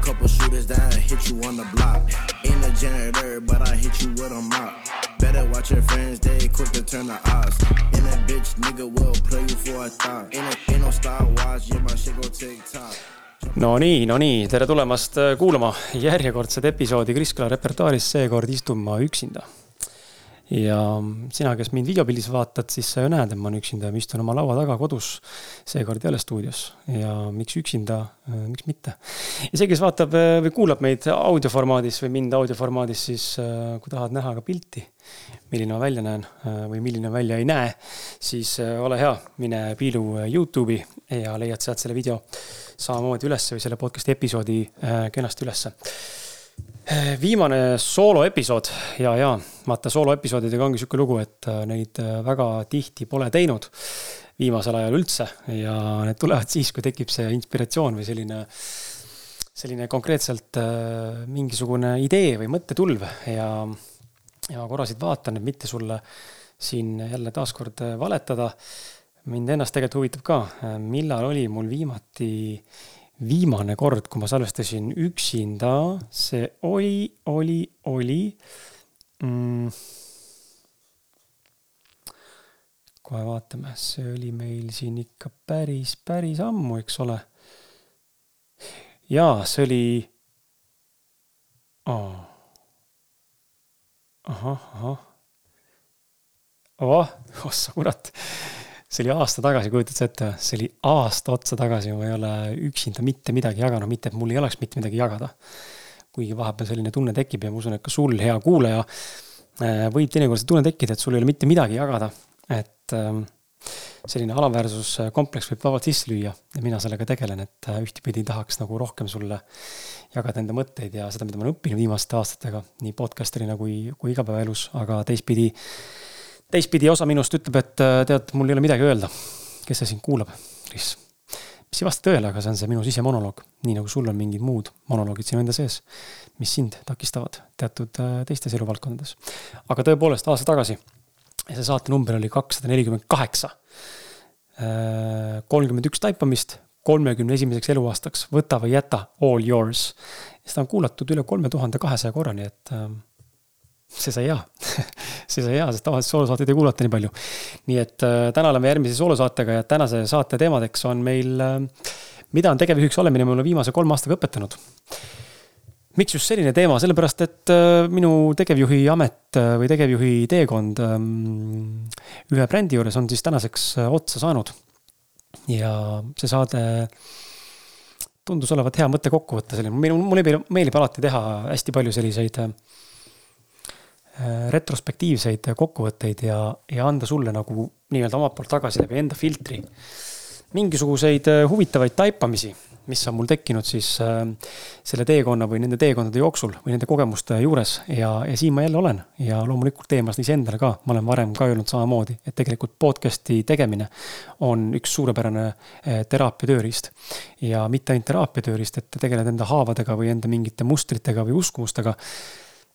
couple shooters that hit you on the block. Ain't a janitor, but I hit you with a mop. Better watch your friends, they quick to turn the odds. And a bitch nigga will play you for a thought. Ain't, a, ain't no Star Wars, yeah, my shit go TikTok. no nii, no nii, tere tulemast äh, kuulama järjekordset episoodi Kris Kala repertuaaris, seekord istun ma üksinda. Ja sina, kes mind videopildis vaatad, siis sa ju näed, et ma olen üksinda ja ma istun oma laua taga kodus. seekord ei ole stuudios ja miks üksinda, miks mitte. ja see, kes vaatab äh, või kuulab meid audioformaadis või mind audioformaadis, siis äh, kui tahad näha ka pilti, milline ma välja näen või milline välja ei näe, siis ole hea, mine piilu Youtube'i ja leiad sealt selle video samamoodi ülesse või selle podcast'i episoodi kenasti ülesse. Äh, viimane sooloepisood ja, ja vaata sooloepisoodidega ongi sihuke lugu, et äh, neid väga tihti pole teinud viimasel ajal üldse. Ja need tulevad siis, kui tekib see inspiratsioon või selline, selline konkreetselt mingisugune idee või mõttetulv. Ja, ja korrasid vaatan, et mitte sulle siin jälle taaskord valetada. Mind ennast tegelikult huvitab ka, millal oli mul viimati viimane kord, kui ma salvestasin üksinda, see oli, oli, oli mm,. kohe vaatame, see oli meil siin ikka päris, päris ammu, eks ole. jaa, see oli oh.. ahah, ahah. oh, ossa kurat see oli aasta tagasi, kujutad sa ette, see oli aasta otsa tagasi, ma ei ole üksinda mitte midagi jaganud, mitte et mul ei oleks mitte midagi jagada. kuigi vahepeal selline tunne tekib ja ma usun, et ka sul, hea kuulaja, äh, võib teinekord see tunne tekkida, et sul ei ole mitte midagi jagada. et ähm, selline alaväärsuskompleks võib vabalt sisse lüüa ja mina sellega tegelen, et äh, ühtepidi tahaks nagu rohkem sulle jagada enda mõtteid ja seda, mida ma olen õppinud viimaste aastatega nii podcaster'ina kui, kui igapäevaelus, aga teistpidi teistpidi osa minust ütleb, et äh, tead, mul ei ole midagi öelda. kes see sind kuulab, Kris? mis ei vasta tõele, aga see on see minu sisemonoloog, nii nagu sul on mingid muud monoloogid sinu enda sees, mis sind takistavad teatud äh, teistes eluvaldkondades. aga tõepoolest aasta tagasi, see saate number oli kakssada nelikümmend kaheksa. Äh, kolmkümmend üks taipamist, kolmekümne esimeseks eluaastaks, võta või jäta, all yours. seda on kuulatud üle kolme tuhande kahesaja korra, nii et see sai hea see sai hea, sest tavaliselt soolosaateid ei kuulata nii palju. nii et äh, täna oleme järgmise soolosaatega ja tänase saate teemadeks on meil äh,, mida on tegevjuhiks olemine mulle viimase kolme aastaga õpetanud. miks just selline teema, sellepärast et äh, minu tegevjuhi amet äh, või tegevjuhi teekond äh, ühe brändi juures on siis tänaseks äh, otsa saanud. ja see saade tundus olevat hea mõte kokku võtta, selline, mulle meeldib, alati teha hästi palju selliseid Äh, retrospektiivseid kokkuvõtteid ja, ja anda sulle nagu nii-öelda omalt poolt tagasi läbi enda filtri. mingisuguseid äh, huvitavaid taipamisi, mis on mul tekkinud siis äh, selle teekonna või nende teekondade jooksul või nende kogemuste juures ja, ja siin ma jälle olen. ja loomulikult teemas iseendale ka, ma olen varem ka öelnud samamoodi, et tegelikult podcast'i tegemine on üks suurepärane teraapia tööriist. ja mitte ainult teraapia tööriist, et tegeled enda haavadega või enda mingite mustritega või uskumustega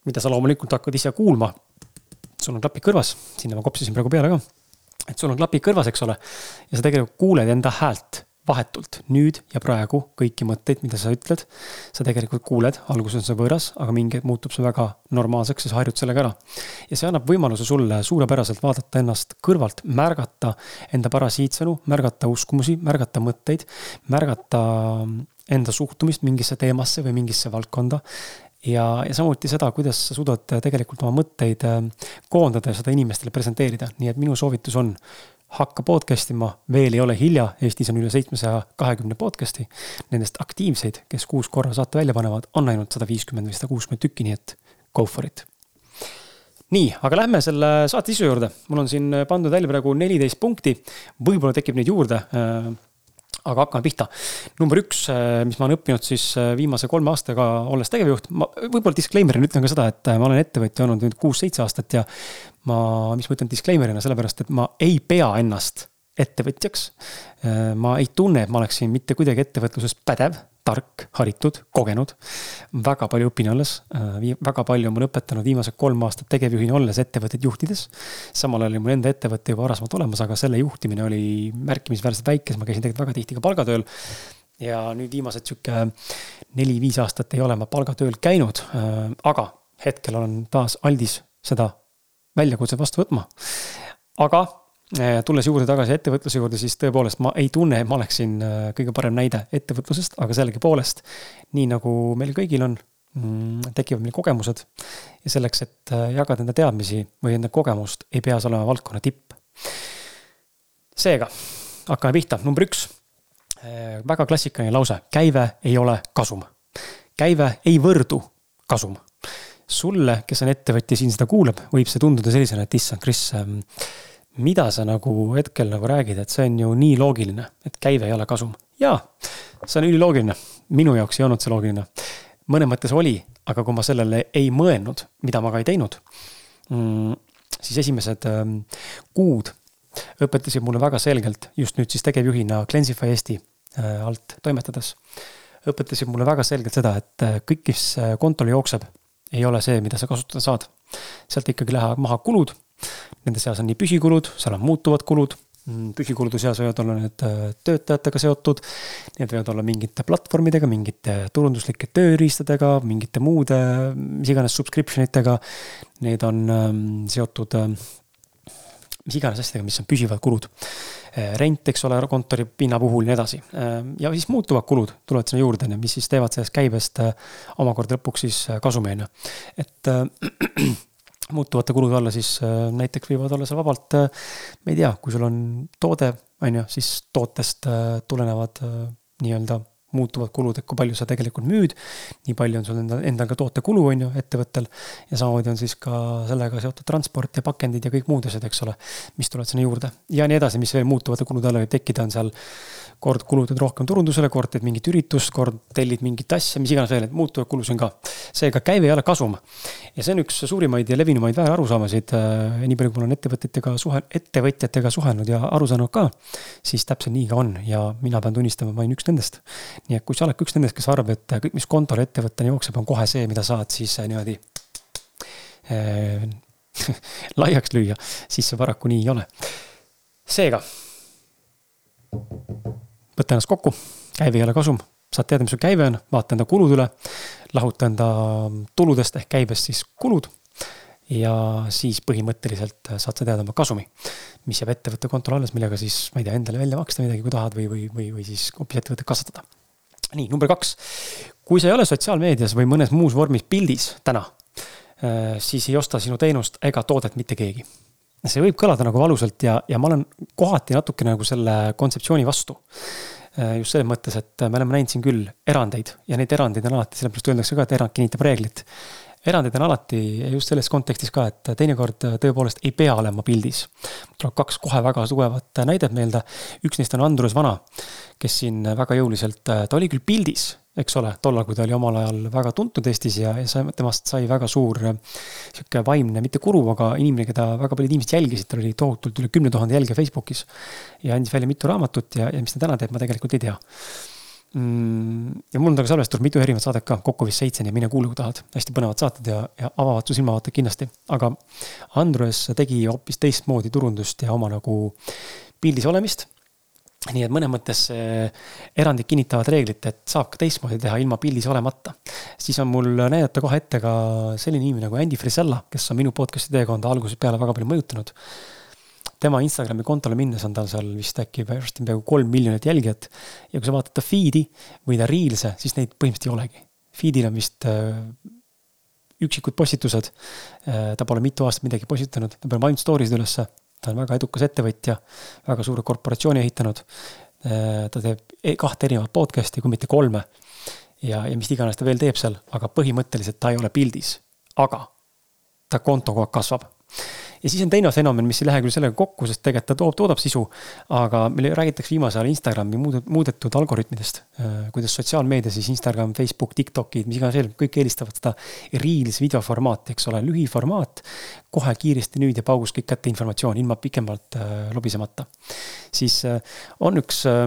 mida sa loomulikult hakkad ise kuulma. sul on klapid kõrvas, sinna ma kopsisin praegu peale ka. et sul on klapid kõrvas, eks ole. ja sa tegelikult kuuled enda häält vahetult, nüüd ja praegu kõiki mõtteid, mida sa ütled. sa tegelikult kuuled, alguses on see võõras, aga mingi hetk muutub see väga normaalseks ja sa harjud sellega ära. ja see annab võimaluse sulle suurepäraselt vaadata ennast kõrvalt, märgata enda parasiitsõnu, märgata uskumusi, märgata mõtteid, märgata enda suhtumist mingisse teemasse või mingisse valdkonda ja, ja samuti seda, kuidas sa suudad tegelikult oma mõtteid äh, koondada ja seda inimestele presenteerida, nii et minu soovitus on hakka podcast ima, veel ei ole hilja, Eestis on üle seitsmesaja kahekümne podcast'i. Nendest aktiivseid, kes kuus korra saate välja panevad, on ainult sada viiskümmend või sada kuuskümmend tükki, nii et go for it. nii, aga lähme selle saate sisu juurde, mul on siin pandud välja praegu neliteist punkti, võib-olla tekib neid juurde äh, aga hakkame pihta. number üks, äh, mis ma olen õppinud siis äh, viimase kolme aastaga, olles tegevjuht, ma võib-olla disclaimer'ina ütlen ka seda, et äh, ma olen ettevõtja olnud nüüd kuus-seitse aastat ja ma, mis ma ütlen disclaimer'ina, sellepärast et ma ei pea ennast ettevõtjaks. ma ei tunne, et ma oleksin mitte kuidagi ettevõtluses pädev tark, haritud, kogenud. väga palju õpin alles, äh, väga palju on mul õpetanud viimased kolm aastat tegevjuhina olles ettevõtteid juhtides. samal ajal oli mul enda ettevõte juba varasemalt olemas, aga selle juhtimine oli märkimisväärselt väike, sest ma käisin tegelikult väga tihti ka palgatööl. ja nüüd viimased sihuke neli-viis aastat ei ole ma palgatööl käinud, aga hetkel olen taas aldis seda väljakutset vastu võtma. aga tulles juurde tagasi ettevõtluse juurde, siis tõepoolest ma ei tunne, et ma oleksin kõige parem näide ettevõtlusest, aga sellegipoolest, nii nagu meil kõigil on mm, tekivad meil kogemused ja selleks, et jagada enda teadmisi või enda kogemust, ei pea sa olema valdkonna tipp. seega, hakkame pihta, number üks Äh, väga klassikaline lause, käive ei ole kasum. käive ei võrdu kasum. sulle, kes on ettevõtja, siin seda kuulab, võib see tunduda sellisena, et issand, Kris, ähm, mida sa nagu hetkel nagu räägid, et see on ju nii loogiline, et käive ei ole kasum. jaa, see on üliloogiline. minu jaoks ei olnud see loogiline. mõnes mõttes oli, aga kui ma sellele ei mõelnud, mida ma ka ei teinud, mm, siis esimesed ähm, kuud õpetasid mulle väga selgelt, just nüüd siis tegevjuhina Cleansify Eesti äh, alt toimetades, õpetasid mulle väga selgelt seda, et äh, kõik, mis äh, kontole jookseb, ei ole see, mida sa kasutada saad. sealt ikkagi lähevad maha kulud, nende seas on nii püsikulud, seal on muutuvad kulud, mm, püsikulude seas võivad olla need töötajatega seotud, need võivad olla mingite platvormidega, mingite turunduslike tööriistadega, mingite muude, mis iganes subscription itega. Need on ähm, seotud mis iganes asjadega, mis on püsivad kulud. Eh, rent, eks ole, kontoripinna puhul ja nii edasi. Eh, ja siis muutuvad kulud tulevad sinna juurde, mis siis teevad sellest käibest eh, omakorda lõpuks siis kasumi, on ju. et muutuvate kulude alla siis näiteks võivad olla seal vabalt, ma ei tea, kui sul on toode, on ju, siis tootest tulenevad nii-öelda muutuvad kulud, et kui palju sa tegelikult müüd. nii palju on sul enda, endal ka tootekulu, on ju, ettevõttel. ja samamoodi on siis ka sellega seotud transport ja pakendid ja kõik muud asjad, eks ole, mis tulevad sinna juurde. ja nii edasi, mis veel muutuvate kulude alla võib tekkida, on seal kord kulutad rohkem turundusele, kord teed mingit üritust, kord tellid mingit asja, mis iganes veel, et muutuvaid kulusid on ka. seega käive ei ole kasum. ja see on üks suurimaid ja levinumaid väärarusaamasid, äh, nii palju, kui ma olen ettevõtjatega suhe, ettevõtjatega suhelnud ja aru saanud ka, siis täpselt nii ka on ja mina pean tunnistama, ma olin üks nendest. Nii et kui sa oled üks nendest, kes arvab, et kõik, mis kontole ettevõtteni jookseb, on kohe see, mida saad, siis äh, niimoodi äh, laiaks lüüa, siis see paraku nii ei ole. seega võta ennast kokku, käive ei ole kasum, saad teada, mis su käive on, vaata enda kulud üle, lahuta enda tuludest ehk käibest siis kulud. ja siis põhimõtteliselt saad sa teada oma kasumi, mis jääb ettevõtte kontole alles, millega siis, ma ei tea, endale välja maksta midagi, kui tahad või, või, või, või siis hoopis ettevõtet kasvatada. Nii, number kaks. kui sa ei ole sotsiaalmeedias või mõnes muus vormis pildis täna, äh, siis ei osta sinu teenust ega toodet mitte keegi see võib kõlada nagu valusalt ja, ja ma olen kohati natuke nagu selle kontseptsiooni vastu. Äh, just selles mõttes, et me oleme näinud siin küll erandeid ja neid erandeid on alati, sellepärast öeldakse ka, et erand kinnitab reeglit. Erandid on alati just selles kontekstis ka, et teinekord tõepoolest ei pea olema pildis. tuleb kaks kohe väga tugevat näidet meelde. üks neist on Andrus Vana, kes siin väga jõuliselt, ta oli küll pildis eks ole, tollal, kui ta oli omal ajal väga tuntud Eestis ja, ja temast sai väga suur sihuke vaimne, mitte kuru, aga inimene, keda väga paljud inimesed jälgisid, tal oli tohutult üle kümne tuhande jälgija Facebookis. ja andis välja mitu raamatut ja, ja mis ta täna teeb, ma tegelikult ei tea. Ja mul on temaga salvestatud mitu erinevat saadet ka, kokku vist seitseni, mine kuula, kui tahad. hästi põnevad saated ja, ja avavad su silmavaated kindlasti. aga Andres tegi hoopis teistmoodi turundust ja oma nagu pildis olemist nii et mõnes mõttes erandid kinnitavad reeglit, et saab ka teistmoodi teha ilma pildis olemata. siis on mul näidata kohe ette ka selline inimene nagu Andy Frisella, kes on minu podcast'i teekonda algusest peale väga palju mõjutanud. Tema Instagrami kontole minnes on tal seal vist äkki varsti peaaegu kolm miljonit jälgijat. ja kui sa vaatad ta feed'i või ta reels'e, siis neid põhimõtteliselt ei olegi. Feed'il on vist äh, üksikud postitused. Äh, ta pole mitu aastat midagi postitanud, ta paneb ainult story sid ülesse ta on väga edukas ettevõtja, väga suure korporatsiooni ehitanud. Äh, ta teeb e-, kahte erinevat podcast'i, kui mitte kolme. ja, ja mis iganes ta veel teeb seal, aga põhimõtteliselt ta ei ole pildis. aga ta konto kogu aeg kasvab ja siis on teine fenomen, mis ei lähe küll sellega kokku, sest tegelikult ta toob, toodab sisu. aga meil räägitakse viimasel ajal Instagrami muudetud algoritmidest. Äh, kuidas sotsiaalmeedia siis Instagram, Facebook, TikTokid, mis iganes veel, kõik eelistavad seda reels videoformaati, eks ole, lühiformaat. kohe kiiresti nüüd ja paugus kõik kätte informatsioon ilma pikemalt äh, lobisemata. siis äh, on üks äh,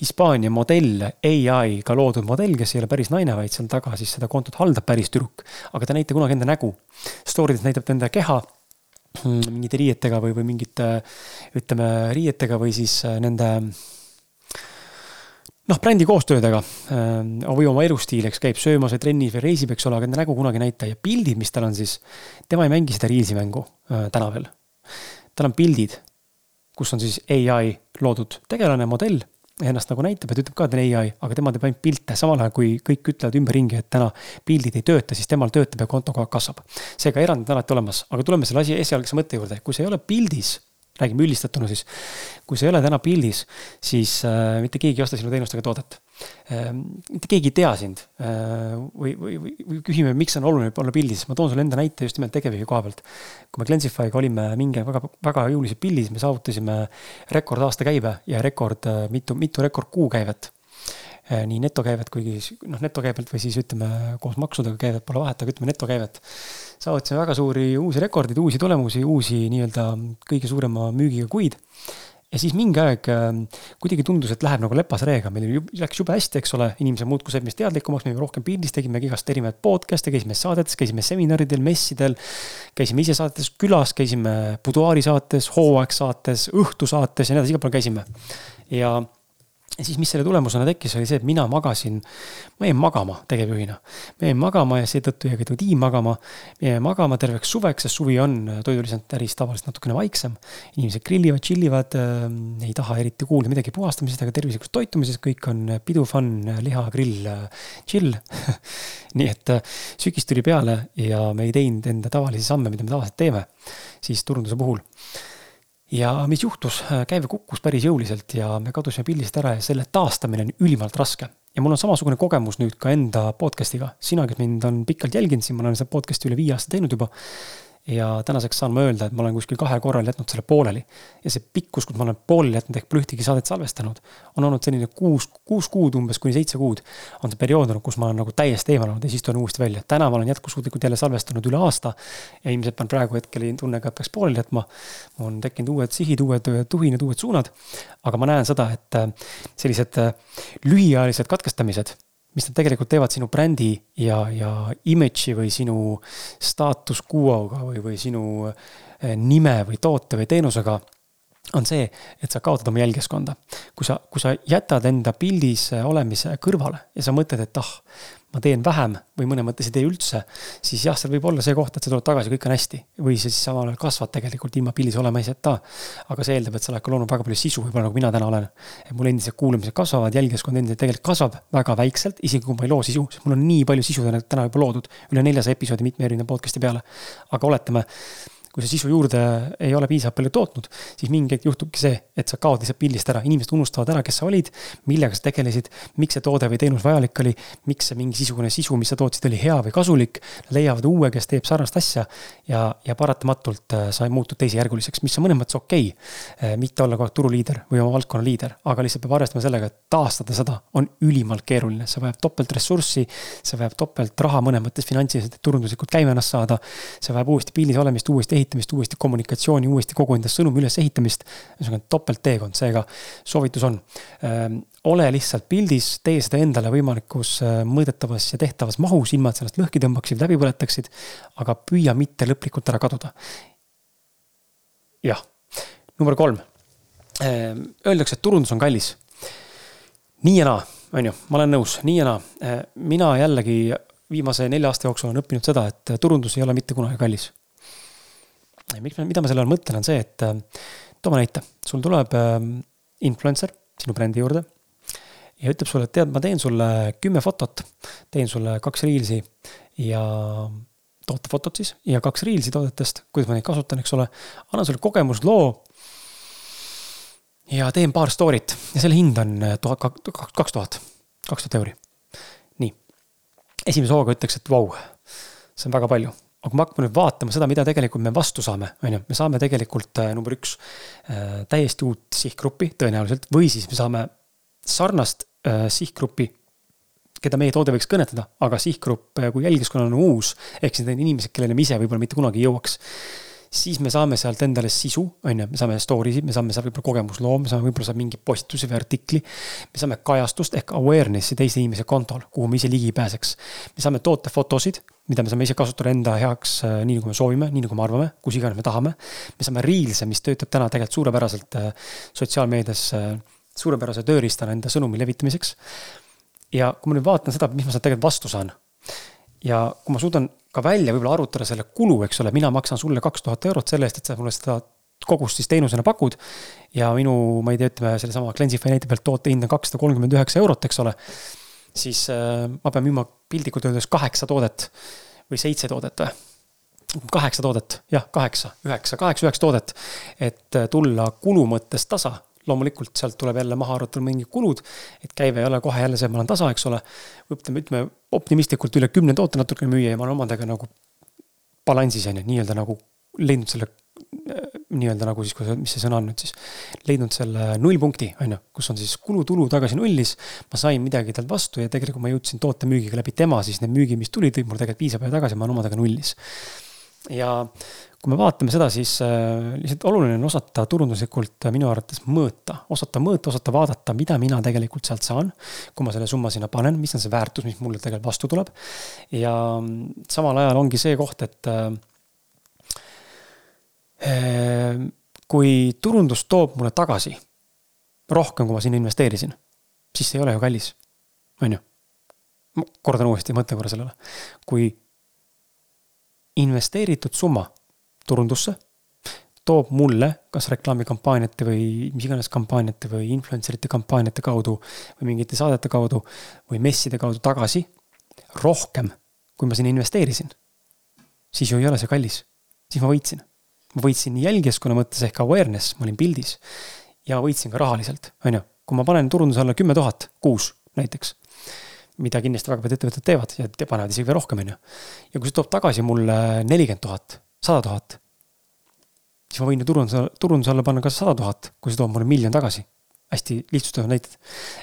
Hispaania modell, ai-ga loodud modell, kes ei ole päris naine, vaid seal taga siis seda kontot haldab päris tüdruk. aga ta ei näita kunagi enda nägu. Story des näitab ta enda keha mingite riietega või, või mingite ütleme riietega või siis äh, nende noh, brändi koostöödega või oma elustiil, eks käib söömas või trennis või reisib, eks ole, aga enda nägu kunagi ei näita ja pildid, mis tal on siis, tema ei mängi seda Reelsi mängu täna veel. tal on pildid, kus on siis ai loodud tegelane, modell ennast nagu näitab, et ütleb ka, et on ai, aga tema teeb ainult pilte, samal ajal kui kõik ütlevad ümberringi, et täna pildid ei tööta, siis temal töötab ja konto kogu aeg kasvab. seega erandid on alati olemas, aga tuleme selle asi esialgse mõtte juurde, kui see ei ole pildis räägime üldistatuna siis. kui sa ei ole täna pildis, siis äh, mitte keegi ei osta sinu teenust ega toodet keegi ei tea sind äh, või, või, või, küsime, miks on oluline olla pildis, ma toon sulle enda näite just nimelt tegevjuhi koha pealt. kui me Glensify'ga olime mingi väga, väga jõuliselt pildis, me saavutasime rekordaasta käibe ja rekord, äh, mitu, mitu rekordkuu käivet äh, nii netokäivet kui noh, netokäibelt või siis ütleme koos maksudega käivet pole vahet, aga ütleme netokäivet saavutasime väga suuri uusi rekordeid, uusi tulemusi, uusi nii-öelda kõige suurema müügiga kuid. Ja siis mingi aeg äh, kuidagi tundus, et läheb nagu lepase reega, meil läks jube hästi, eks ole, inimesed muudkui said meist teadlikumaks, me rohkem pildis tegime igast erinevaid podcast'e, käisime saadetes, käisime seminaridel, messidel. käisime ise saadetes külas, käisime buduaari saates, hooaeg saates, õhtusaates ja nii edasi, igal pool käisime. ja ja siis, mis selle tulemusena tekkis, oli see, et mina magasin, ma jäin magama tegevjuhina. ma jäin magama ja seetõttu jäi ka mu tiim magama. me jäime magama terveks suveks, sest suvi on toiduliselt äris tavaliselt natukene vaiksem. inimesed grillivad, chill ivad äh,, ei taha eriti kuulda midagi puhastamisest ega tervislikust toitumisest, kõik on pidu, fun, liha, grill, chill nii et äh, sügis tuli peale ja me ei teinud enda tavalisi samme, mida me tavaliselt teeme siis turunduse puhul ja mis juhtus, käive kukkus päris jõuliselt ja me kadusime pildist ära ja selle taastamine on ülimalt raske. ja mul on samasugune kogemus nüüd ka enda podcast'iga, sina, kes mind on pikalt jälginud, siin ma olen seda podcast'i üle viie aasta teinud juba ja tänaseks saan ma öelda, et ma olen kuskil kahel korral jätnud selle pooleli. ja see pikkus, kus ma olen pooleli jätnud ehk pole ühtegi saadet salvestanud, on olnud selline kuus, kuus kuud umbes kuni seitse kuud. on see periood olnud, kus ma olen nagu täiesti eemaldanud ja siis tulen uuesti välja. täna ma olen jätkusuutlikult jälle salvestanud üle aasta. ja ilmselt ma praegu hetkel ei tunne ka, et peaks pooleli jätma. on tekkinud uued sihid, uued tuhinad, uued suunad. aga ma näen seda, et äh, sellised äh, lühiajalised katkestamised mis nad tegelikult teevad sinu brändi ja, ja image'i või sinu staatus quo'ga või, või sinu eh, nime või toote või teenusega on see, et sa kaotad oma jälgijaskonda. kui sa, kui sa jätad enda pildis olemise kõrvale ja sa mõtled, et ah, ma teen vähem või mõne mõttes ei tee üldse, siis jah, seal võib olla see koht, et sa tuled tagasi, kõik on hästi. või sa siis samal ajal kasvad tegelikult ilma pildis olemiseta. aga see eeldab, et sa oled ka loonud väga palju sisu, võib-olla nagu mina täna olen. et mul endiselt kuulamised kasvavad, jälgijaskond endiselt tegelikult kasvab väga väikselt, isegi kui ma ei loo sisu, sest mul on nii palju sisu täna juba loodud. üle neljasaja episoodi mitme erineva podcast'i peale. aga oletame kui sa sisu juurde ei ole piisavalt palju tootnud, siis mingi hetk juhtubki see, et sa kaod lihtsalt pildist ära, inimesed unustavad ära, kes sa olid, millega sa tegelesid, miks see toode või teenus vajalik oli, miks see mingisugune sisu, mis sa tootsid, oli hea või kasulik, leiavad uue, kes teeb sarnast asja ja, ja paratamatult äh, sa muutud teisejärguliseks, mis on mõnes mõttes okei okay.. mitte olla kogu aeg turuliider või oma valdkonna liider, aga lihtsalt peab arvestama sellega, et taastada seda on ülimalt keeruline, see vajab topelt ressurssi, see vajab topelt raha mõnes mõttes finantsiliselt, et turunduslikult käima ennast saada, see vajab uuesti pildis olemist, uuesti ehitamist, uuesti kommunikatsiooni, uuesti kogu enda sõnumi ülesehitamist. ühesõnaga topeltteekond, seega soovitus on äh,. ole lihtsalt pildis, tee seda endale võimalikus äh, mõõdetavas ja tehtavas mahus, ilma et sellest lõhki tõmbaksid, läbi põletaksid. aga püüa mitte lõplikult ära kaduda. jah, number kolm äh,. Öeldakse, et turundus on kallis. nii ja naa, on ju, ma olen nõus, nii ja naa. Äh, mina jällegi viimase nelja aasta jooksul olen õppinud seda, et turundus ei ole mitte kunagi kallis miks ma, mida ma selle all mõtlen, on see, et äh, toome näite, sul tuleb äh, influencer sinu brändi juurde ja ütleb sulle, et tead, ma teen sulle kümme fotot, teen sulle kaks reels'i ja tootefotot siis ja kaks reels'i toodetest, kuidas ma neid kasutan, eks ole. annan sulle kogemusloo. ja teen paar story't ja selle hind on äh, tuhat, kaks tuhat, kaks tuhat euri. nii, esimese hooga ütleks, et vau, see on väga palju aga kui me hakkame nüüd vaatama seda, mida tegelikult me vastu saame, on ju, me saame tegelikult äh, number üks äh, täiesti uut sihtgruppi tõenäoliselt või siis me saame sarnast äh, sihtgruppi, keda meie toode võiks kõnetada, aga sihtgrupp kui jälgijaskonnal on uus, ehk siis need inimesed, kellele me ise võib-olla mitte kunagi ei jõuaks siis me saame sealt endale sisu, on ju, me saame story sid, me saame sealt võib-olla kogemusloo, me saame võib-olla saab mingi postituse või artikli. me saame kajastust ehk awareness'i teise inimese kontol, kuhu me ise ligi pääseks. me saame tootefotosid, mida me saame ise kasutada enda heaks, äh, nii nagu me soovime, nii nagu me arvame, kus iganes me tahame. me saame Reels'e, mis töötab täna tegelikult suurepäraselt äh, sotsiaalmeedias äh, suurepärase tööriistana enda sõnumi levitamiseks. ja kui ma nüüd vaatan seda, mis ma sealt tegelikult vastu saan. ja kui ma suudan ka välja võib-olla arvutada selle kulu, eks ole, mina maksan sulle kaks tuhat eurot selle eest, et sa mulle seda kogust siis teenusena pakud. ja minu, ma ei tea, ütleme sellesama Cleansify näite pealt toote hind on kakssada kolmkümmend üheksa eurot, eks ole. siis äh, ma pean müüma piltlikult öeldes kaheksa toodet või seitse toodet või kaheksa toodet, jah, kaheksa, üheksa, kaheksa, üheksa toodet. et äh, tulla kulu mõttes tasa, loomulikult sealt tuleb jälle maha arvatud mingid kulud. et käive ei ole kohe jälle see, ma olen tasa, eks ole. ütleme, ütleme optimistlikult üle kümne toote natukene müüa ja ma olen omadega nagu balansis on ju, nii-öelda nagu leidnud selle nii-öelda nagu siis, mis see sõna on nüüd siis, leidnud selle nullpunkti, on ju, kus on siis kulu-tulu tagasi nullis. ma sain midagi talt vastu ja tegelikult ma jõudsin toote müügiga läbi tema, siis need müügi, mis tulid, mul tegelikult piisavalt tagasi, ma olen omadega nullis ja kui me vaatame seda, siis äh, lihtsalt oluline on osata turunduslikult minu arvates mõõta, osata mõõta, osata vaadata, mida mina tegelikult sealt saan. kui ma selle summa sinna panen, mis on see väärtus, mis mulle tegelikult vastu tuleb. ja samal ajal ongi see koht, et äh, äh, kui turundus toob mulle tagasi rohkem, kui ma sinna investeerisin, siis see ei ole ju kallis, on ju. kordan uuesti, mõtle korra sellele. kui investeeritud summa turundusse toob mulle kas reklaamikampaaniate või mis iganes kampaaniate või influencer ite kampaaniate kaudu või mingite saadete kaudu või messide kaudu tagasi rohkem, kui ma sinna investeerisin, siis ju ei ole see kallis. siis ma võitsin. ma võitsin nii jälgijaskonna mõttes ehk awareness, ma olin pildis ja võitsin ka rahaliselt, on ju. kui ma panen turunduse alla kümme tuhat kuus näiteks mida kindlasti väga paljud ettevõtted teevad ja panevad isegi veel rohkem, on ju. ja kui see toob tagasi mulle nelikümmend tuhat, sada tuhat, siis ma võin ju turunduse, turunduse alla panna ka sada tuhat, kui see toob mulle miljon tagasi. hästi lihtsustatud näited.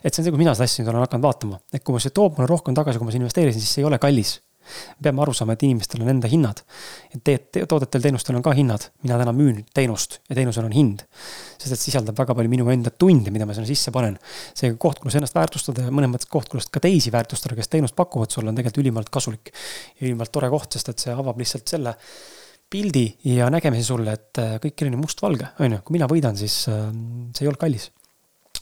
et see on see, kui mina seda asja nüüd olen hakanud vaatama, et kui see toob mulle rohkem tagasi, kui ma sinna investeerisin, siis see ei ole kallis peame aru saama, et inimestel on enda hinnad. et te, toodetel, teenustel on ka hinnad, mina täna müün teenust ja teenusel on hind. sest et sisaldab väga palju minu enda tunde, mida ma sinna sisse panen. seega koht, kus ennast väärtustada ja mõnes mõttes koht, kus ka teisi väärtustada, kes teenust pakuvad sulle, on tegelikult ülimalt kasulik. ülimalt tore koht, sest et see avab lihtsalt selle pildi ja nägemise sulle, et äh, kõik selline mustvalge, on ju, kui mina võidan, siis äh, see ei ole kallis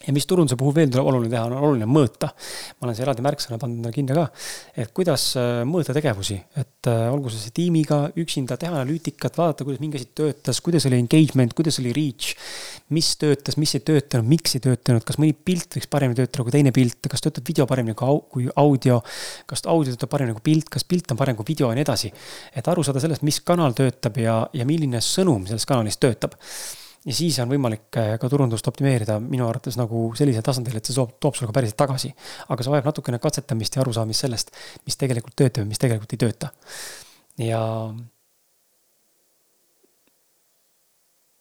ja mis turunduse puhul veel tuleb oluline teha, on oluline mõõta. ma olen siia eraldi märksõna pannud endale kinni ka, et kuidas äh, mõõta tegevusi, et äh, olgu see tiimiga, üksinda, teha analüütikat, vaadata, kuidas mingi asi töötas, kuidas oli engagement, kuidas oli reach. mis töötas, mis ei töötanud, miks ei töötanud, kas mõni pilt võiks paremini töötada kui teine pilt, kas töötab video paremini kui audio. kas audio töötab paremini kui pilt, kas pilt on parem kui video ja nii edasi. et aru saada sellest, mis kanal töötab ja, ja milline sõnum selles kanalis töötab ja siis on võimalik äh, ka turundust optimeerida minu arvates nagu sellisel tasandil, et see toob, toob sulle ka päriselt tagasi. aga see vajab natukene katsetamist ja arusaamist sellest, mis tegelikult töötab ja mis tegelikult ei tööta. ja.